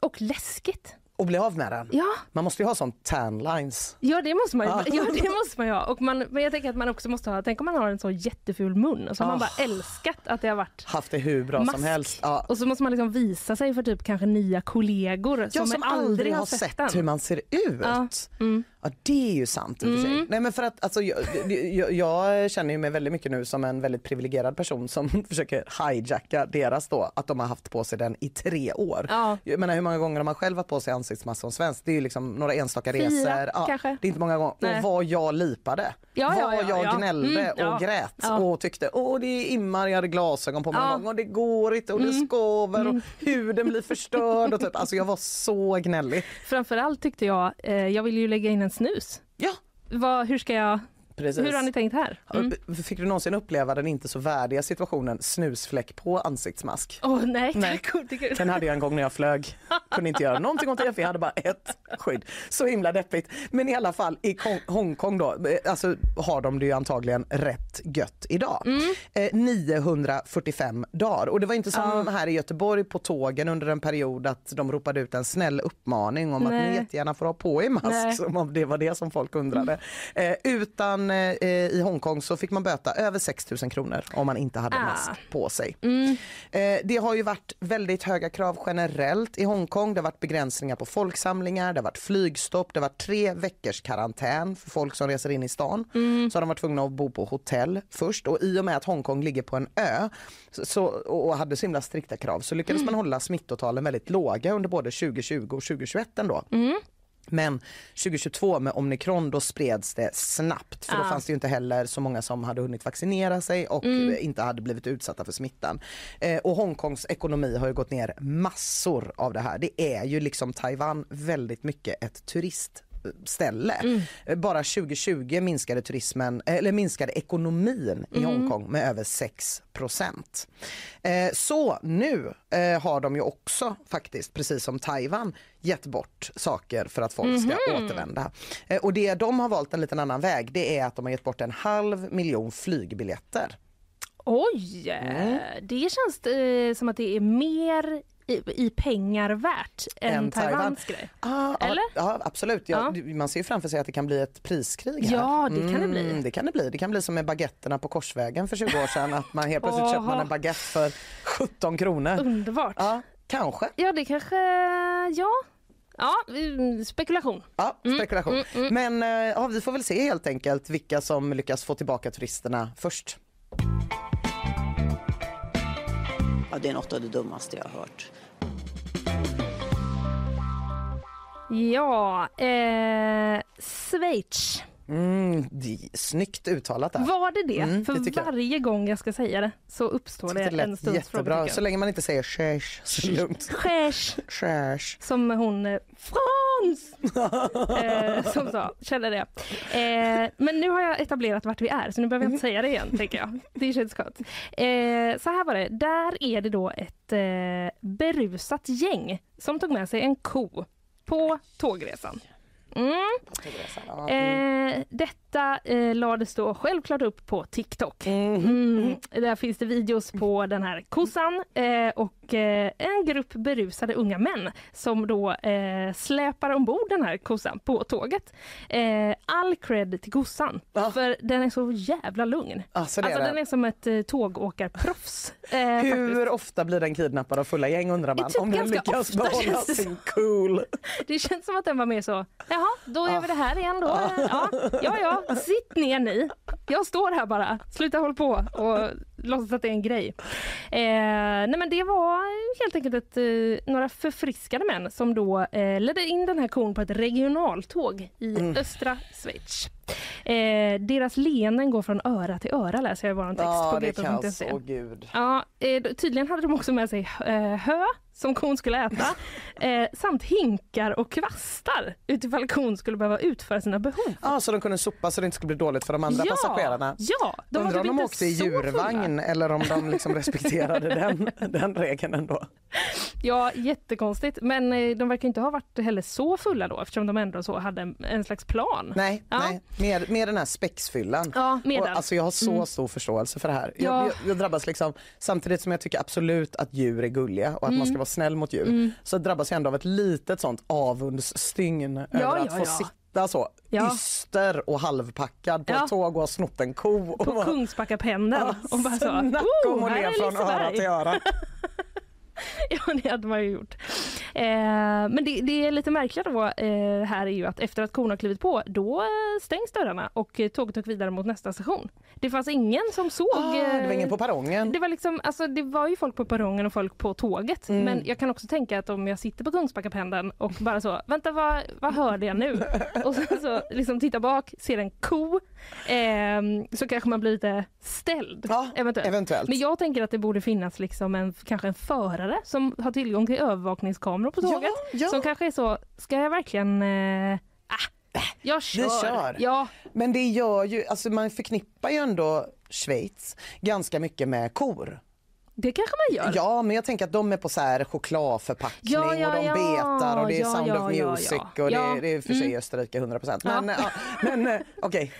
Och läskigt.
Och bli av med den.
Ja.
Man måste ju ha sån tan lines.
Ja det måste man ju,
Ja.
ja, det måste man ju ha. Och man, men jag tänker att man också måste ha, tänk om man har en så jätteful mun och så har man
Ah.
bara älskat att det har varit
Haft det hur bra
Mask.
som helst. Ja.
och så måste man liksom visa sig för typ kanske nya kollegor
Ja,
som,
som aldrig har sett
den.
hur man ser ut.
Ja. Mm.
Ja, det är ju sant i och för sig.
Mm.
Nej, men för att, alltså, jag, jag, jag känner ju mig väldigt mycket nu som en väldigt privilegierad person som försöker hijacka deras då, att de har haft på sig den i tre år.
Ja.
Jag menar hur många gånger har man själv haft på sig ansiktsmask som svensk? Det är ju liksom några enstaka
Fyra,
resor. Ja,
kanske.
Det är inte många gånger.
Nej.
Och vad jag lipade.
Ja, ja,
vad
ja,
jag
ja.
gnällde
Mm,
och grät och tyckte åh det är immar, jag hade glasögon på mig
Ja.
gång och det går inte och det
Mm.
skaver
Mm.
och huden blir förstörd och typ, alltså jag var så gnällig.
Framförallt tyckte jag, eh, jag ville ju lägga in en snus.
Ja.
vad, hur ska jag...
Precis.
Hur har ni tänkt här? Mm.
Fick du någonsin uppleva den inte så värdiga situationen snusfläck på ansiktsmask?
Åh nej,
Nej. Den hade jag en gång när jag flög. Kunde inte göra någonting åt det för jag hade bara ett skydd. Så himla deppigt. Men i alla fall i Kong- Hongkong då, eh, alltså har de det ju antagligen rätt gött idag. Eh, 945 dagar och det var inte som här i Göteborg på tågen under en period att de ropade ut en snäll uppmaning om att
Nej.
ni jättegärna får ha på er mask
Nej.
som om det var det som folk undrade. Eh, utan eh, i Hongkong så fick man böta över 6 000 kronor om man inte hade
Ah.
mask på sig.
Mm.
Eh, det har ju varit väldigt höga krav generellt i Hongkong. Det har varit begränsningar på folksamlingar, det har varit flygstopp, det har varit tre veckors karantän för folk som reser in i stan.
Mm.
Så har de varit tvungna att bo på hotell först och i och med att Hongkong ligger på en ö så, och hade så himla strikta krav så lyckades
Mm.
man hålla smittotalen väldigt låga under både 2020 och 2021 ändå.
Mm.
Men 2022 med omikron då spreds det snabbt för då
Ah.
fanns det ju inte heller så många som hade hunnit vaccinera sig och
Mm.
inte hade blivit utsatta för smittan. Eh, och Hongkongs ekonomi har ju gått ner massor av det här. Det är ju liksom Taiwan väldigt mycket ett turistställe.
Mm.
Bara 2020 minskade turismen, eller minskade ekonomin i
Mm.
Hongkong med över 6 procent. Eh, så nu eh, har de ju också faktiskt, precis som Taiwan, gett bort saker för att folk ska
Mhm.
återvända. Eh, och det de har valt en liten annan väg, det är att de har gett bort en halv miljon flygbiljetter.
Oj,
Mm.
det känns eh, som att det är mer i, i pengar värt än
Än Taiwan.
Taiwans grej.
Ah,
Eller?
Ja, absolut. Ja,
Ja.
Man ser ju framför sig att det kan bli ett priskrig här.
Ja, det kan det bli.
Mm, det kan det bli. Det kan bli som med baguetterna på Korsvägen för 20 år sedan. Att man helt plötsligt köper man en baguette för 17 kronor.
Underbart.
Ja, kanske.
Ja, det kanske... Ja. Ja, mm, spekulation.
Ja, spekulation.
Mm, mm,
Men eh, ja, vi får väl se helt enkelt vilka som lyckas få tillbaka turisterna först.
Ja, det är något av det dummaste jag har hört.
Ja, eh, Schweiz.
Mm, snyggt uttalat där.
Var det det?
Mm,
För
det tycker jag.
varje gång jag ska säga det så uppstår
Det
det en stunds
jättebra. Så länge man inte säger skärs så lugnt.
Schweiz.
Skärs.
Som hon eh, Frans eh, som sa, känner det. Eh, men nu har jag etablerat vart vi är så nu behöver jag inte säga det igen tänker jag. Det känns skönt. Eh, så här var det, där är det då ett eh, berusat gäng som tog med sig en ko på tågresan. Mm. Eh, detta eh, lades då självklart upp på TikTok. Mm. Där finns det videos på den här kossan eh, och en grupp berusade unga män som då eh, släpar ombord den här kossan på tåget. Eh, all cred till kossan, för den är så jävla lugn.
Alltså, det är den.
den är som ett eh, tågåkarproffs. Eh,
Hur ofta blir den kidnappad av fulla gäng undrar man?
Typ
om den lyckas
ofta,
behålla sin cool.
Det känns som att den var mer så, jaha, då gör vi det här igen då. Ja, ja, ja, sitt ner ni. Jag står här bara, sluta hålla på och låtsas att det är en grej. Eh, nej men det var helt enkelt ett, eh, några förfriskade män som då eh, ledde in den här kon på ett regionaltåg i
Mm.
östra Schweiz. Eh, deras leenden går från öra till öra läser jag i vår text
Ja,
på
det kan
gp.se. Ja, eh, tydligen hade de också med sig eh, hö som kon skulle äta eh, samt hinkar och kvastar utifall kon skulle behöva utföra sina behov.
Ja, så de kunde sopa så det inte skulle bli dåligt för de andra
Ja,
passagerarna.
ja, de
Undrar om de åkte i djurvagn eller om de liksom respekterade den, den regeln ändå.
Ja, jättekonstigt. Men eh, de verkar inte ha varit heller så fulla då eftersom de ändå så hade en, en slags plan.
Nej,
Ja.
nej. Med, med den här spexfyllan.
Ja, med
och, alltså jag har så
Mm.
stor förståelse för det här.
Ja.
Jag, jag, jag drabbas liksom, samtidigt som jag tycker absolut att djur är gulliga och att
Mm.
man ska vara snäll mot djur,
Mm.
så drabbas jag ändå av ett litet sånt avundsstygn över
Ja,
att
ja,
få
ja.
sitta så
Ja.
yster och halvpackad på
Ja.
ett tåg och ha snott en ko. Och
På
bara-
Kungsbackapendeln. och bara så,
Snacka om att le från öra till öra.
Ja, det hade man ju gjort. Eh, men det, det är lite märkligt då eh, här är ju att efter att kon har klivit på, då eh, stängs dörrarna och eh, tåget åker vidare mot nästa station. Det fanns ingen som såg...
Ah, det var
eh,
ingen på perrongen.
Det var, liksom, alltså, det var ju folk på perrongen och folk på tåget.
Mm.
Men jag kan också tänka att om jag sitter på Kungsbackapendeln och bara så, vänta vad, vad hörde jag nu? och sen så liksom tittar bak, ser en ko, ehm, så kanske man blir lite ställd. eventuellt.
eventuellt.
Men jag tänker att det borde finnas liksom en, kanske en förare som har tillgång till övervakningskameror på
Ja,
tåget.
ja.
Som kanske är så, ska jag verkligen... Eh, ah, Jag
Vi
kör.
kör.
Ja.
Men det gör ju, alltså man förknippar ju ändå Schweiz ganska mycket med kor.
Det kanske man gör.
Ja, men jag tänker att de är på så här chokladförpackning
Ja, ja,
och de
ja.
betar och det är
Ja,
Sound
ja,
of
ja,
Music
ja.
och det,
Ja.
det är för sig
Mm.
Österrike 100%.
Ja.
Men, ja. men eh, okej. Om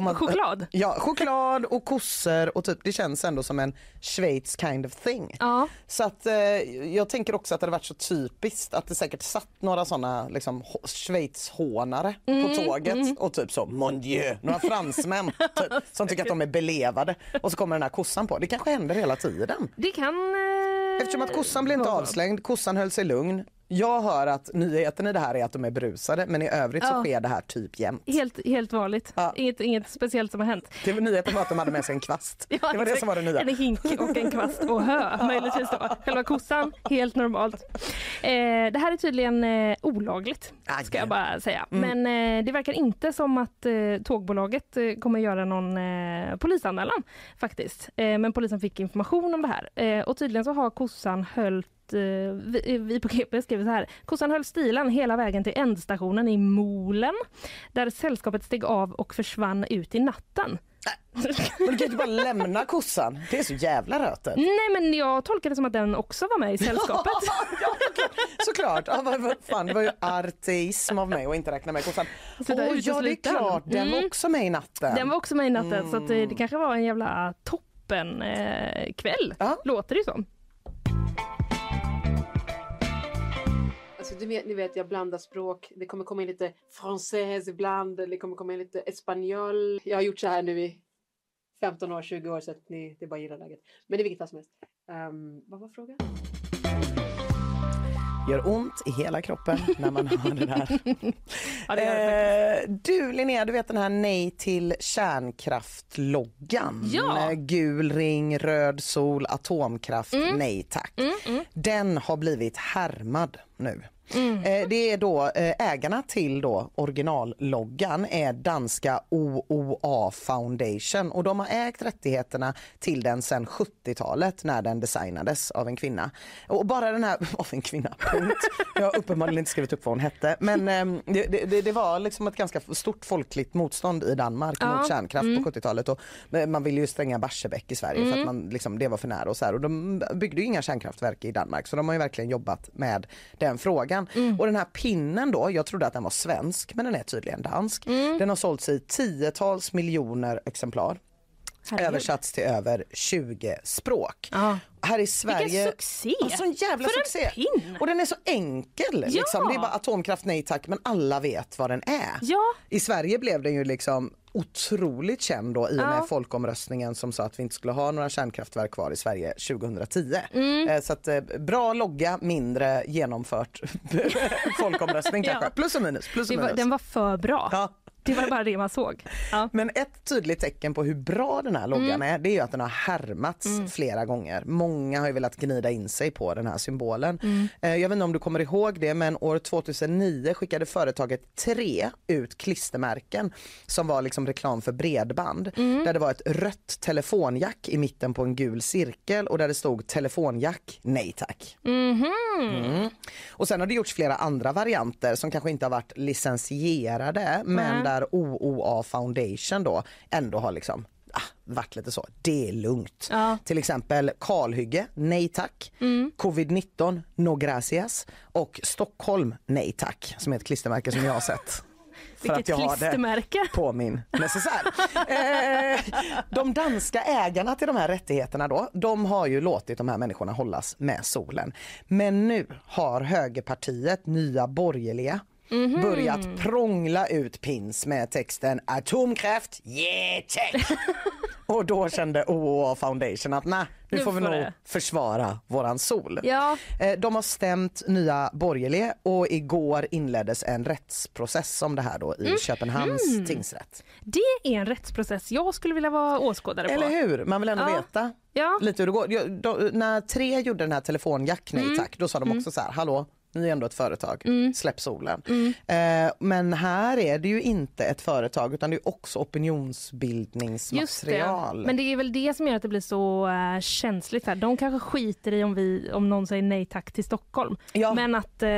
man-
Choklad?
Ja, choklad och kossor och typ det känns ändå som en Schweiz kind of thing.
Ja.
Så att eh, jag tänker också att det hade varit så typiskt att det säkert satt några såna liksom hå- Schweizhånare
Mm,
på tåget
mm.
och typ så mon dieu, några fransmän typ, som tycker att de är belevade och så kommer den här kossan på. Det kanske händer hela tiden.
Det kan... Eh,
Eftersom att kossan blev inte avslängd, kossan höll sig lugn. Jag hör att nyheten i det här är att de är brusade men i övrigt så
Ja.
sker det här typ jämt.
Helt, helt vanligt. Inget, inget speciellt som har hänt.
Det var nyheten var att de hade med sig en kvast.
Ja,
det var det som var det nya.
En hink och en kvast och hö möjligtvis då. Själva kossan, helt normalt. Eh, det här är tydligen eh, olagligt ska jag bara säga.
Mm.
Men eh, det verkar inte som att eh, tågbolaget eh, kommer göra någon eh, polisanmälan faktiskt. Eh, men polisen fick information om det här eh, och tydligen så har kossan höljt eh, vi, vi på GP skriver så här. Kossan höll stilen hela vägen till ändstationen i Molen där sällskapet steg av och försvann ut i natten.
Men du kan ju inte bara lämna kossan. Det är så jävla rötet.
Nej men jag tolkar det som att den också var med i sällskapet.
Såklart. Ja, vad, vad fan, det var ju artism av mig att inte räkna med kossan.
Så
Åh, ja det är klart, den var
Mm.
också med i natten.
Den var också med i natten så att eh,
Mm.
det kanske var en jävla toppen eh, kväll. Låter det som.
Alltså, du vet, ni vet, jag blandar språk. Det kommer komma in lite française ibland. Det kommer komma in lite espanjol. Jag har gjort så här nu i 15 år, 20 år så att ni, det är bara gillar läget. Men det är vilket fall som helst. Um, vad var frågan?
Gör ont i hela kroppen när man hör det där.
Ja, det
eh, du Linnea, du vet den här nej till kärnkraftloggan.
Ja.
Eh, Gul ring, röd sol, atomkraft,
Mm.
nej tack.
Mm, mm.
Den har blivit härmad nu.
Mm.
Eh, Det är då eh, ägarna till då originalloggan är danska OOA Foundation och de har ägt rättigheterna till den sedan 70-talet när den designades av en kvinna. Och bara den här, av en kvinna, punkt. Jag har uppenbarligen inte skrivit upp vad hon hette men eh, det, det, det var liksom ett ganska stort folkligt motstånd i Danmark
Ja.
mot kärnkraft
Mm.
på 70-talet och man ville ju stänga Barsebäck i Sverige för
Mm.
att man, liksom, det var för nära och så här. och de byggde ju inga kärnkraftverk i Danmark så de har ju verkligen jobbat med den frågan.
Mm.
Och den här pinnen då, jag trodde att den var svensk men den är tydligen dansk.
Mm.
Den har sålts i tiotals miljoner exemplar.
Herregud.
Översatts till över 20 språk. Här i Sverige...
Vilken succé!
Ja, sån jävla
För en
succé!
pin.
Och den är så enkel.
Ja.
Liksom. Det är bara atomkraft, nej tack, men alla vet vad den är.
Ja.
I Sverige blev den ju liksom otroligt känd då, i och med
Ja.
folkomröstningen som sa att vi inte skulle ha några kärnkraftverk kvar i Sverige 2010.
Mm.
Eh, Så att, eh, bra logga, mindre genomfört folkomröstning kanske.
Ja.
Plus och minus. Plus och
Det var,
minus.
den var för bra. Det var bara det man såg. Ja.
Men ett tydligt tecken på hur bra den här loggan
Mm.
är det är att den har härmats
Mm.
flera gånger. Många har ju velat gnida in sig på den här symbolen.
Mm.
Eh, Jag vet inte om du kommer ihåg det men år 2009 skickade företaget Tre ut klistermärken som var liksom reklam för bredband.
Mm.
Där det var ett rött telefonjack i mitten på en gul cirkel och där det stod telefonjack, nej tack.
Mhm.
Mm. Och sen har det gjorts flera andra varianter som kanske inte har varit licensierade men. Där OOA Foundation då ändå har liksom ah, varit lite så, det är lugnt.
Ja.
Till exempel kalhygge, nej tack.
Mm.
Covid-19, no gracias. Och Stockholm, nej tack, som är ett klistermärke som jag har sett. För
Vilket
att jag har
klistermärke.
det på min necessär. eh, de danska ägarna till de här rättigheterna då, de har ju låtit de här människorna hållas med solen. Men nu har högerpartiet, nya borgerliga,
Mhm.
börjat prångla ut pins med texten atomkraft, yeah tack. Och då kände OOA Foundation att nej, nu
Nu
får vi nog
det.
försvara våran sol.
Ja.
Eh, De har stämt nya borgerliga och igår inleddes en rättsprocess om det här då i
Mm.
Köpenhamns
Mm.
tingsrätt.
Det är en rättsprocess jag skulle vilja vara åskådare på.
Eller hur? Man vill ändå
Ja.
veta
Ja.
lite hur det går. Då, när Tre gjorde den här telefonjack, nej
Mm.
tack, då sa de
Mm.
också så här, hallå, ni är ändå ett företag,
Mm.
släpp solen.
Mm.
Eh, men här är det ju inte ett företag utan det är också
Just det.
opinionsbildningsmaterial.
Men det är väl det som gör att det blir så eh, känsligt. Här. De kanske skiter i om, vi, om någon säger nej tack till Stockholm. Men att eh,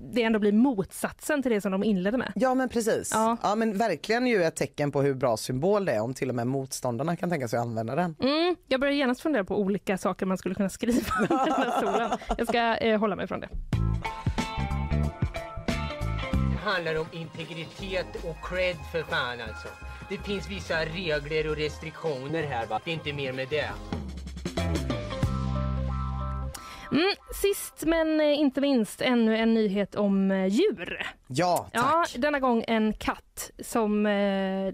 det ändå blir motsatsen till det som de inledde med.
Ja men precis.
Ja.
Ja. men verkligen ju ett tecken på hur bra symbol det är om till och med motståndarna kan tänka sig att använda den.
Mm, jag börjar genast fundera på olika saker man skulle kunna skriva om den här stolen. Jag ska eh, hålla mig från det.
Det handlar om integritet och cred för fan alltså. Det finns vissa regler och restriktioner här va. Det är inte mer med det.
Mm, sist men eh, inte minst ännu en nyhet om eh, djur.
Ja, tack.
Ja, denna gång en katt som eh,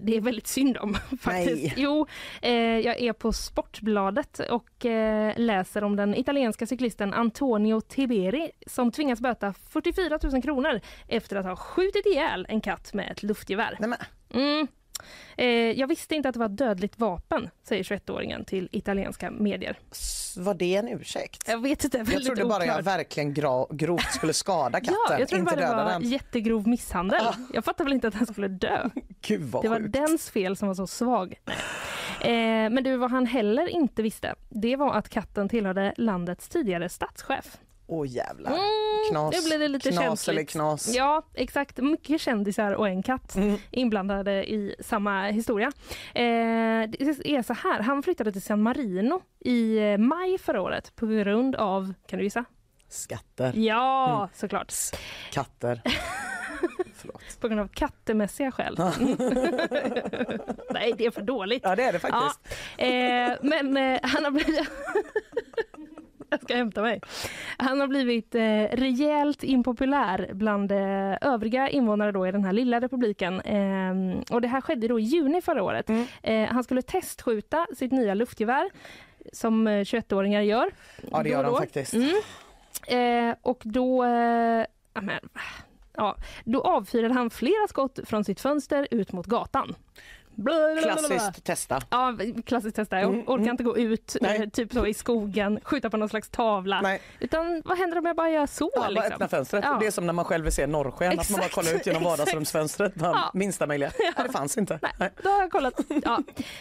det är väldigt synd om. faktiskt.
Nej.
Jo, eh, jag är på Sportbladet och eh, läser om den italienska cyklisten Antonio Tiberi som tvingas böta 44 000 kronor efter att ha skjutit ihjäl en katt med ett luftgevär. Mm. Eh, jag visste inte att det var ett dödligt vapen, säger 21-åringen till italienska medier.
Var det en ursäkt?
Jag vet inte,
Jag trodde bara jag
oklart.
verkligen gra- grovt skulle skada katten,
Ja, jag trodde
inte
bara det
döda
var
den.
jättegrov misshandel. Jag fattar väl inte att han skulle dö.
Gud vad
Det var
sjukt.
dens fel som var så svag. Eh, men du, vad han heller inte visste, det var att katten tillhörde landets tidigare statschef.
Åh jävlar.
Mm,
Knas,
nu blir det lite
knas
känsligt.
eller knas.
Ja, exakt. Mycket kändisar och en katt inblandade i samma historia. Eh, det är så här, han flyttade till San Marino i eh, maj förra året på grund av, kan du gissa?
Skatter.
Ja,
Mm.
såklart.
Katter.
På grund av kattemässiga skäl. Nej, det är för dåligt.
Ja, det är det faktiskt.
Ja. Eh, men eh, han har blivit... Jag ska hämta mig. Han har blivit eh, rejält impopulär bland eh, övriga invånare då i den här lilla republiken. Eh, och det här skedde då i juni förra året.
Mm.
Eh, han skulle testskjuta sitt nya luftgevär som eh, 21-åringar gör.
Ja, det gör de faktiskt.
Mm. Eh, och då... Eh, ja, men, ja, då avfyrade han flera skott från sitt fönster ut mot gatan.
Klassiskt testa.
Ja, klassiskt testa. Jag
Mm,
orkar
mm.
inte gå ut
Nej.
eh, typ så i skogen, skjuta på någon slags tavla.
Nej.
Utan vad händer om jag bara gör så?
Ja, bara
liksom?
öppna fönstret.
Ja.
Det är som när man själv vill se norrsken, att man bara
Exakt,
kollar ut genom
exakt.
vardagsrumsfönstret. Bara,
Ja.
Minsta möjliga. Nej, det fanns inte. Nej.
Då har jag kollat. Ja,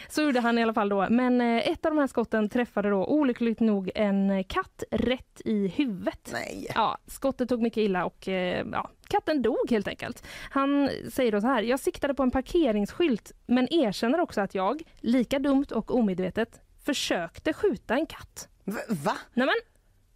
så gjorde han i alla fall då. Men eh, ett av de här skotten träffade då olyckligt nog en katt rätt i huvudet.
Nej.
Ja, skottet tog mycket illa och eh, ja, katten dog helt enkelt. Han säger då så här, jag siktade på en parkeringsskylt men erkänner också att jag, lika dumt och omedvetet, försökte skjuta en katt.
Va?
Nej men,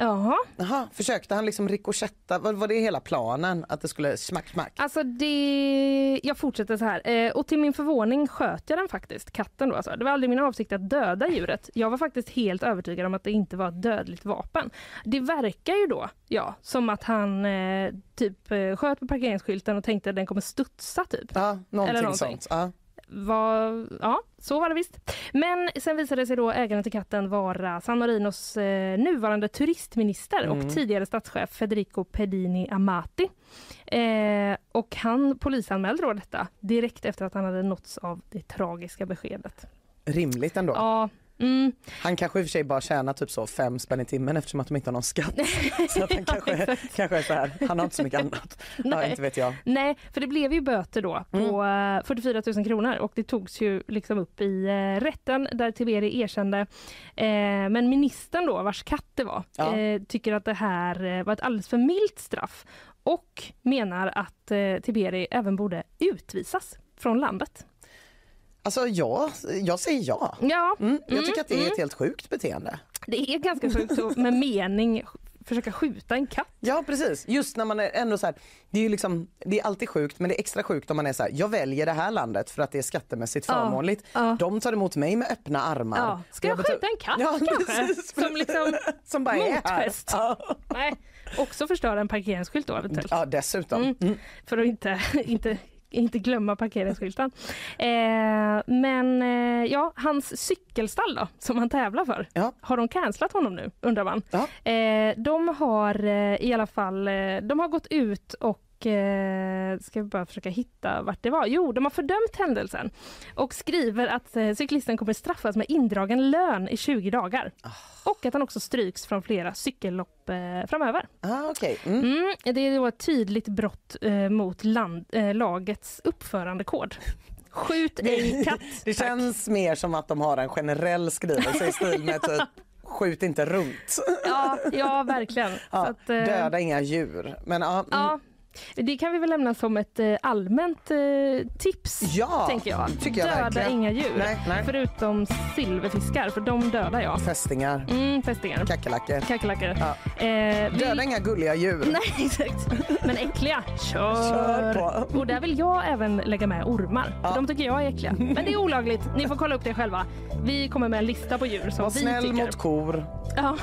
jaha.
Jaha, försökte han liksom rikoschetta? Var, var det hela planen? Att det skulle smack smack?
Alltså det... Jag fortsätter så här. Eh, och till min förvåning sköt jag den faktiskt, katten då alltså. Det var aldrig min avsikt att döda djuret. Jag var faktiskt helt övertygad om att det inte var ett dödligt vapen. Det verkar ju då, ja, som att han eh, typ eh, sköt på parkeringsskylten och tänkte att den kommer studsa typ.
Ja, någonting,
Eller någonting.
sånt. Ja.
Var, ja, så var det visst. Men sen visade sig då ägaren till katten vara San Marinos eh, nuvarande turistminister
Mm.
och tidigare statschef Federico Pedini Amati. Eh, och han polisanmälde då detta direkt efter att han hade nåtts av det tragiska beskedet.
Rimligt ändå.
Ja, mm.
Han kanske i och för sig bara tjänar typ så fem spänn i timmen eftersom att de inte har någon skatt. så att han kanske, kanske är så här, han har inte så mycket annat. Ja,
Nej.
inte vet jag.
Nej, för det blev ju böter då på
Mm.
eh, 44 000 kronor och det togs ju liksom upp i eh, rätten där Tiberi erkände. Eh, men ministern då, vars katt det var,
Ja.
eh, tycker att det här eh, var ett alldeles för milt straff och menar att eh, Tiberi även borde utvisas från landet.
Alltså ja, jag säger ja.
Ja,
Mm, jag
mm,
tycker att det är
mm.
ett helt sjukt beteende.
Det är ganska sjukt så med mening försöka skjuta en katt.
Ja precis, just när man är ändå så här, det är ju liksom, det är alltid sjukt men det är extra sjukt om man är så här, jag väljer det här landet för att det är skattemässigt
Ja,
förmånligt.
ja.
De tar emot mig med öppna armar.
Ja. Ska jag
beto-
skjuta en katt
Ja,
kanske?
precis.
Som liksom
Som bara här.
motfäst? Nej, också förstöra en parkeringsskylt då eventuellt.
Ja dessutom.
Mm.
Mm.
För att inte, inte, inte glömma parkeringsskylten. Eh, men eh, ja, hans cykelstall då, som han tävlar för. Har de cancelat honom nu, undrar man. Eh, de har eh, i alla fall eh, de har gått ut och eh, ska vi bara försöka hitta vart det var. Jo, de har fördömt händelsen och skriver att cyklisten kommer straffas med indragen lön i 20 dagar. Och att han också stryks från flera cykellopp eh, framöver.
Ah, okay.
Mm, det är då ett tydligt brott eh, mot land, eh, lagets uppförandekod. Skjut ej katt.
Det känns mer som att de har en generell skrivelse i stil med typ skjut inte runt.
Ja, ja verkligen.
Ja,
att, eh,
Döda inga djur. Men, ja, mm.
Ja, Det kan vi väl lämna som ett eh, allmänt eh, tips,
Ja,
tänker jag.
tycker jag
Döda
verkligen.
inga djur,
Nej, nej.
förutom silverfiskar, för de dödar jag.
Fästingar,
Mm, fästingar.
kackerlackor.
Kackerlackor.
Ja.
Eh,
Döda inga gulliga djur.
Nej, exakt. Men äckliga, kör!
Kör på.
Och där vill jag även lägga med ormar. För de tycker jag är äckliga. Men det är olagligt. Ni får kolla upp det själva. Vi kommer med en lista på djur som
Var
vi
snäll
tycker.
mot kor.
Ja.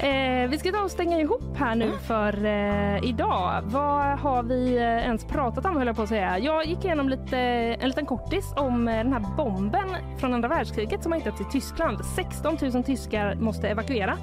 eh, vi ska ta och stänga ihop här nu för eh, idag. Vad har vi eh, ens pratat om höll jag på att säga. Jag gick igenom lite, en liten kortis om eh, den här bomben från andra världskriget som har hittats i Tyskland. 16 000 tyskar måste evakuera.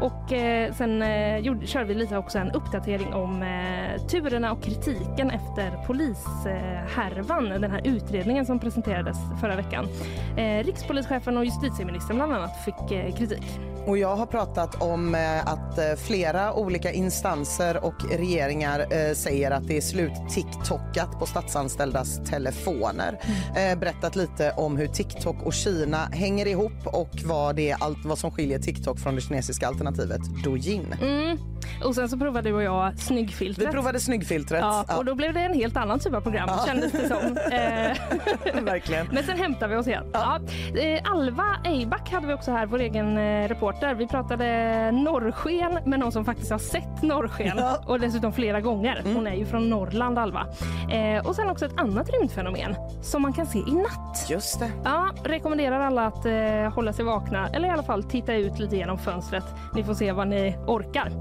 Och eh, sen eh, gjorde, körde vi lite också en uppdatering om eh, turerna och kritiken efter polishärvan, den här utredningen som presenterades förra veckan. Eh, rikspolischefen och justitieministern bland annat fick eh, kritik.
Och jag har pratat om eh, att flera olika instanser och regeringar eh, säger att det är slut TikTokat på statsanställdas telefoner. Eh, berättat lite om hur TikTok och Kina hänger ihop och vad, det är allt, vad som skiljer TikTok från det kinesiska alternativet Douyin.
Mm. Och sen så provade du och jag snyggfiltret.
Vi provade snyggfiltret.
Ja,
Ja.
och då blev det en helt annan typ av program
Ja.
kändes det som. Eh,
Verkligen.
Men sen hämtar vi oss igen. Ja. Eh, Alva Eiback hade vi också här, vår egen reporter. Vi pratade norrsken med någon som faktiskt har sett norrsken och dessutom flera gånger.
Mm.
Hon är ju från Norrland, Alva. Eh, och sen också ett annat rymdfenomen som man kan se i natt.
Just det.
Ja, rekommenderar alla att eh, hålla sig vakna eller i alla fall titta ut lite genom fönstret. Ni får se vad ni orkar.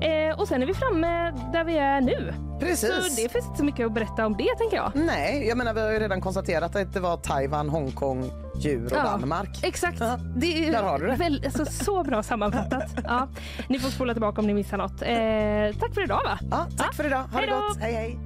Eh, och sen är vi framme där vi är nu.
Precis.
Så det finns inte så mycket att berätta om det tänker jag.
Nej, jag menar vi har ju redan konstaterat att det var Taiwan, Hongkong, djur och
Ja,
Danmark.
Exakt. Det är
Där har du det.
Väl, alltså, så bra sammanfattat. Ja. Ni får spola tillbaka om ni missar något. Eh, tack för idag va?
Ja, tack för idag. Ha det
Hej då!
gott. Hej hej.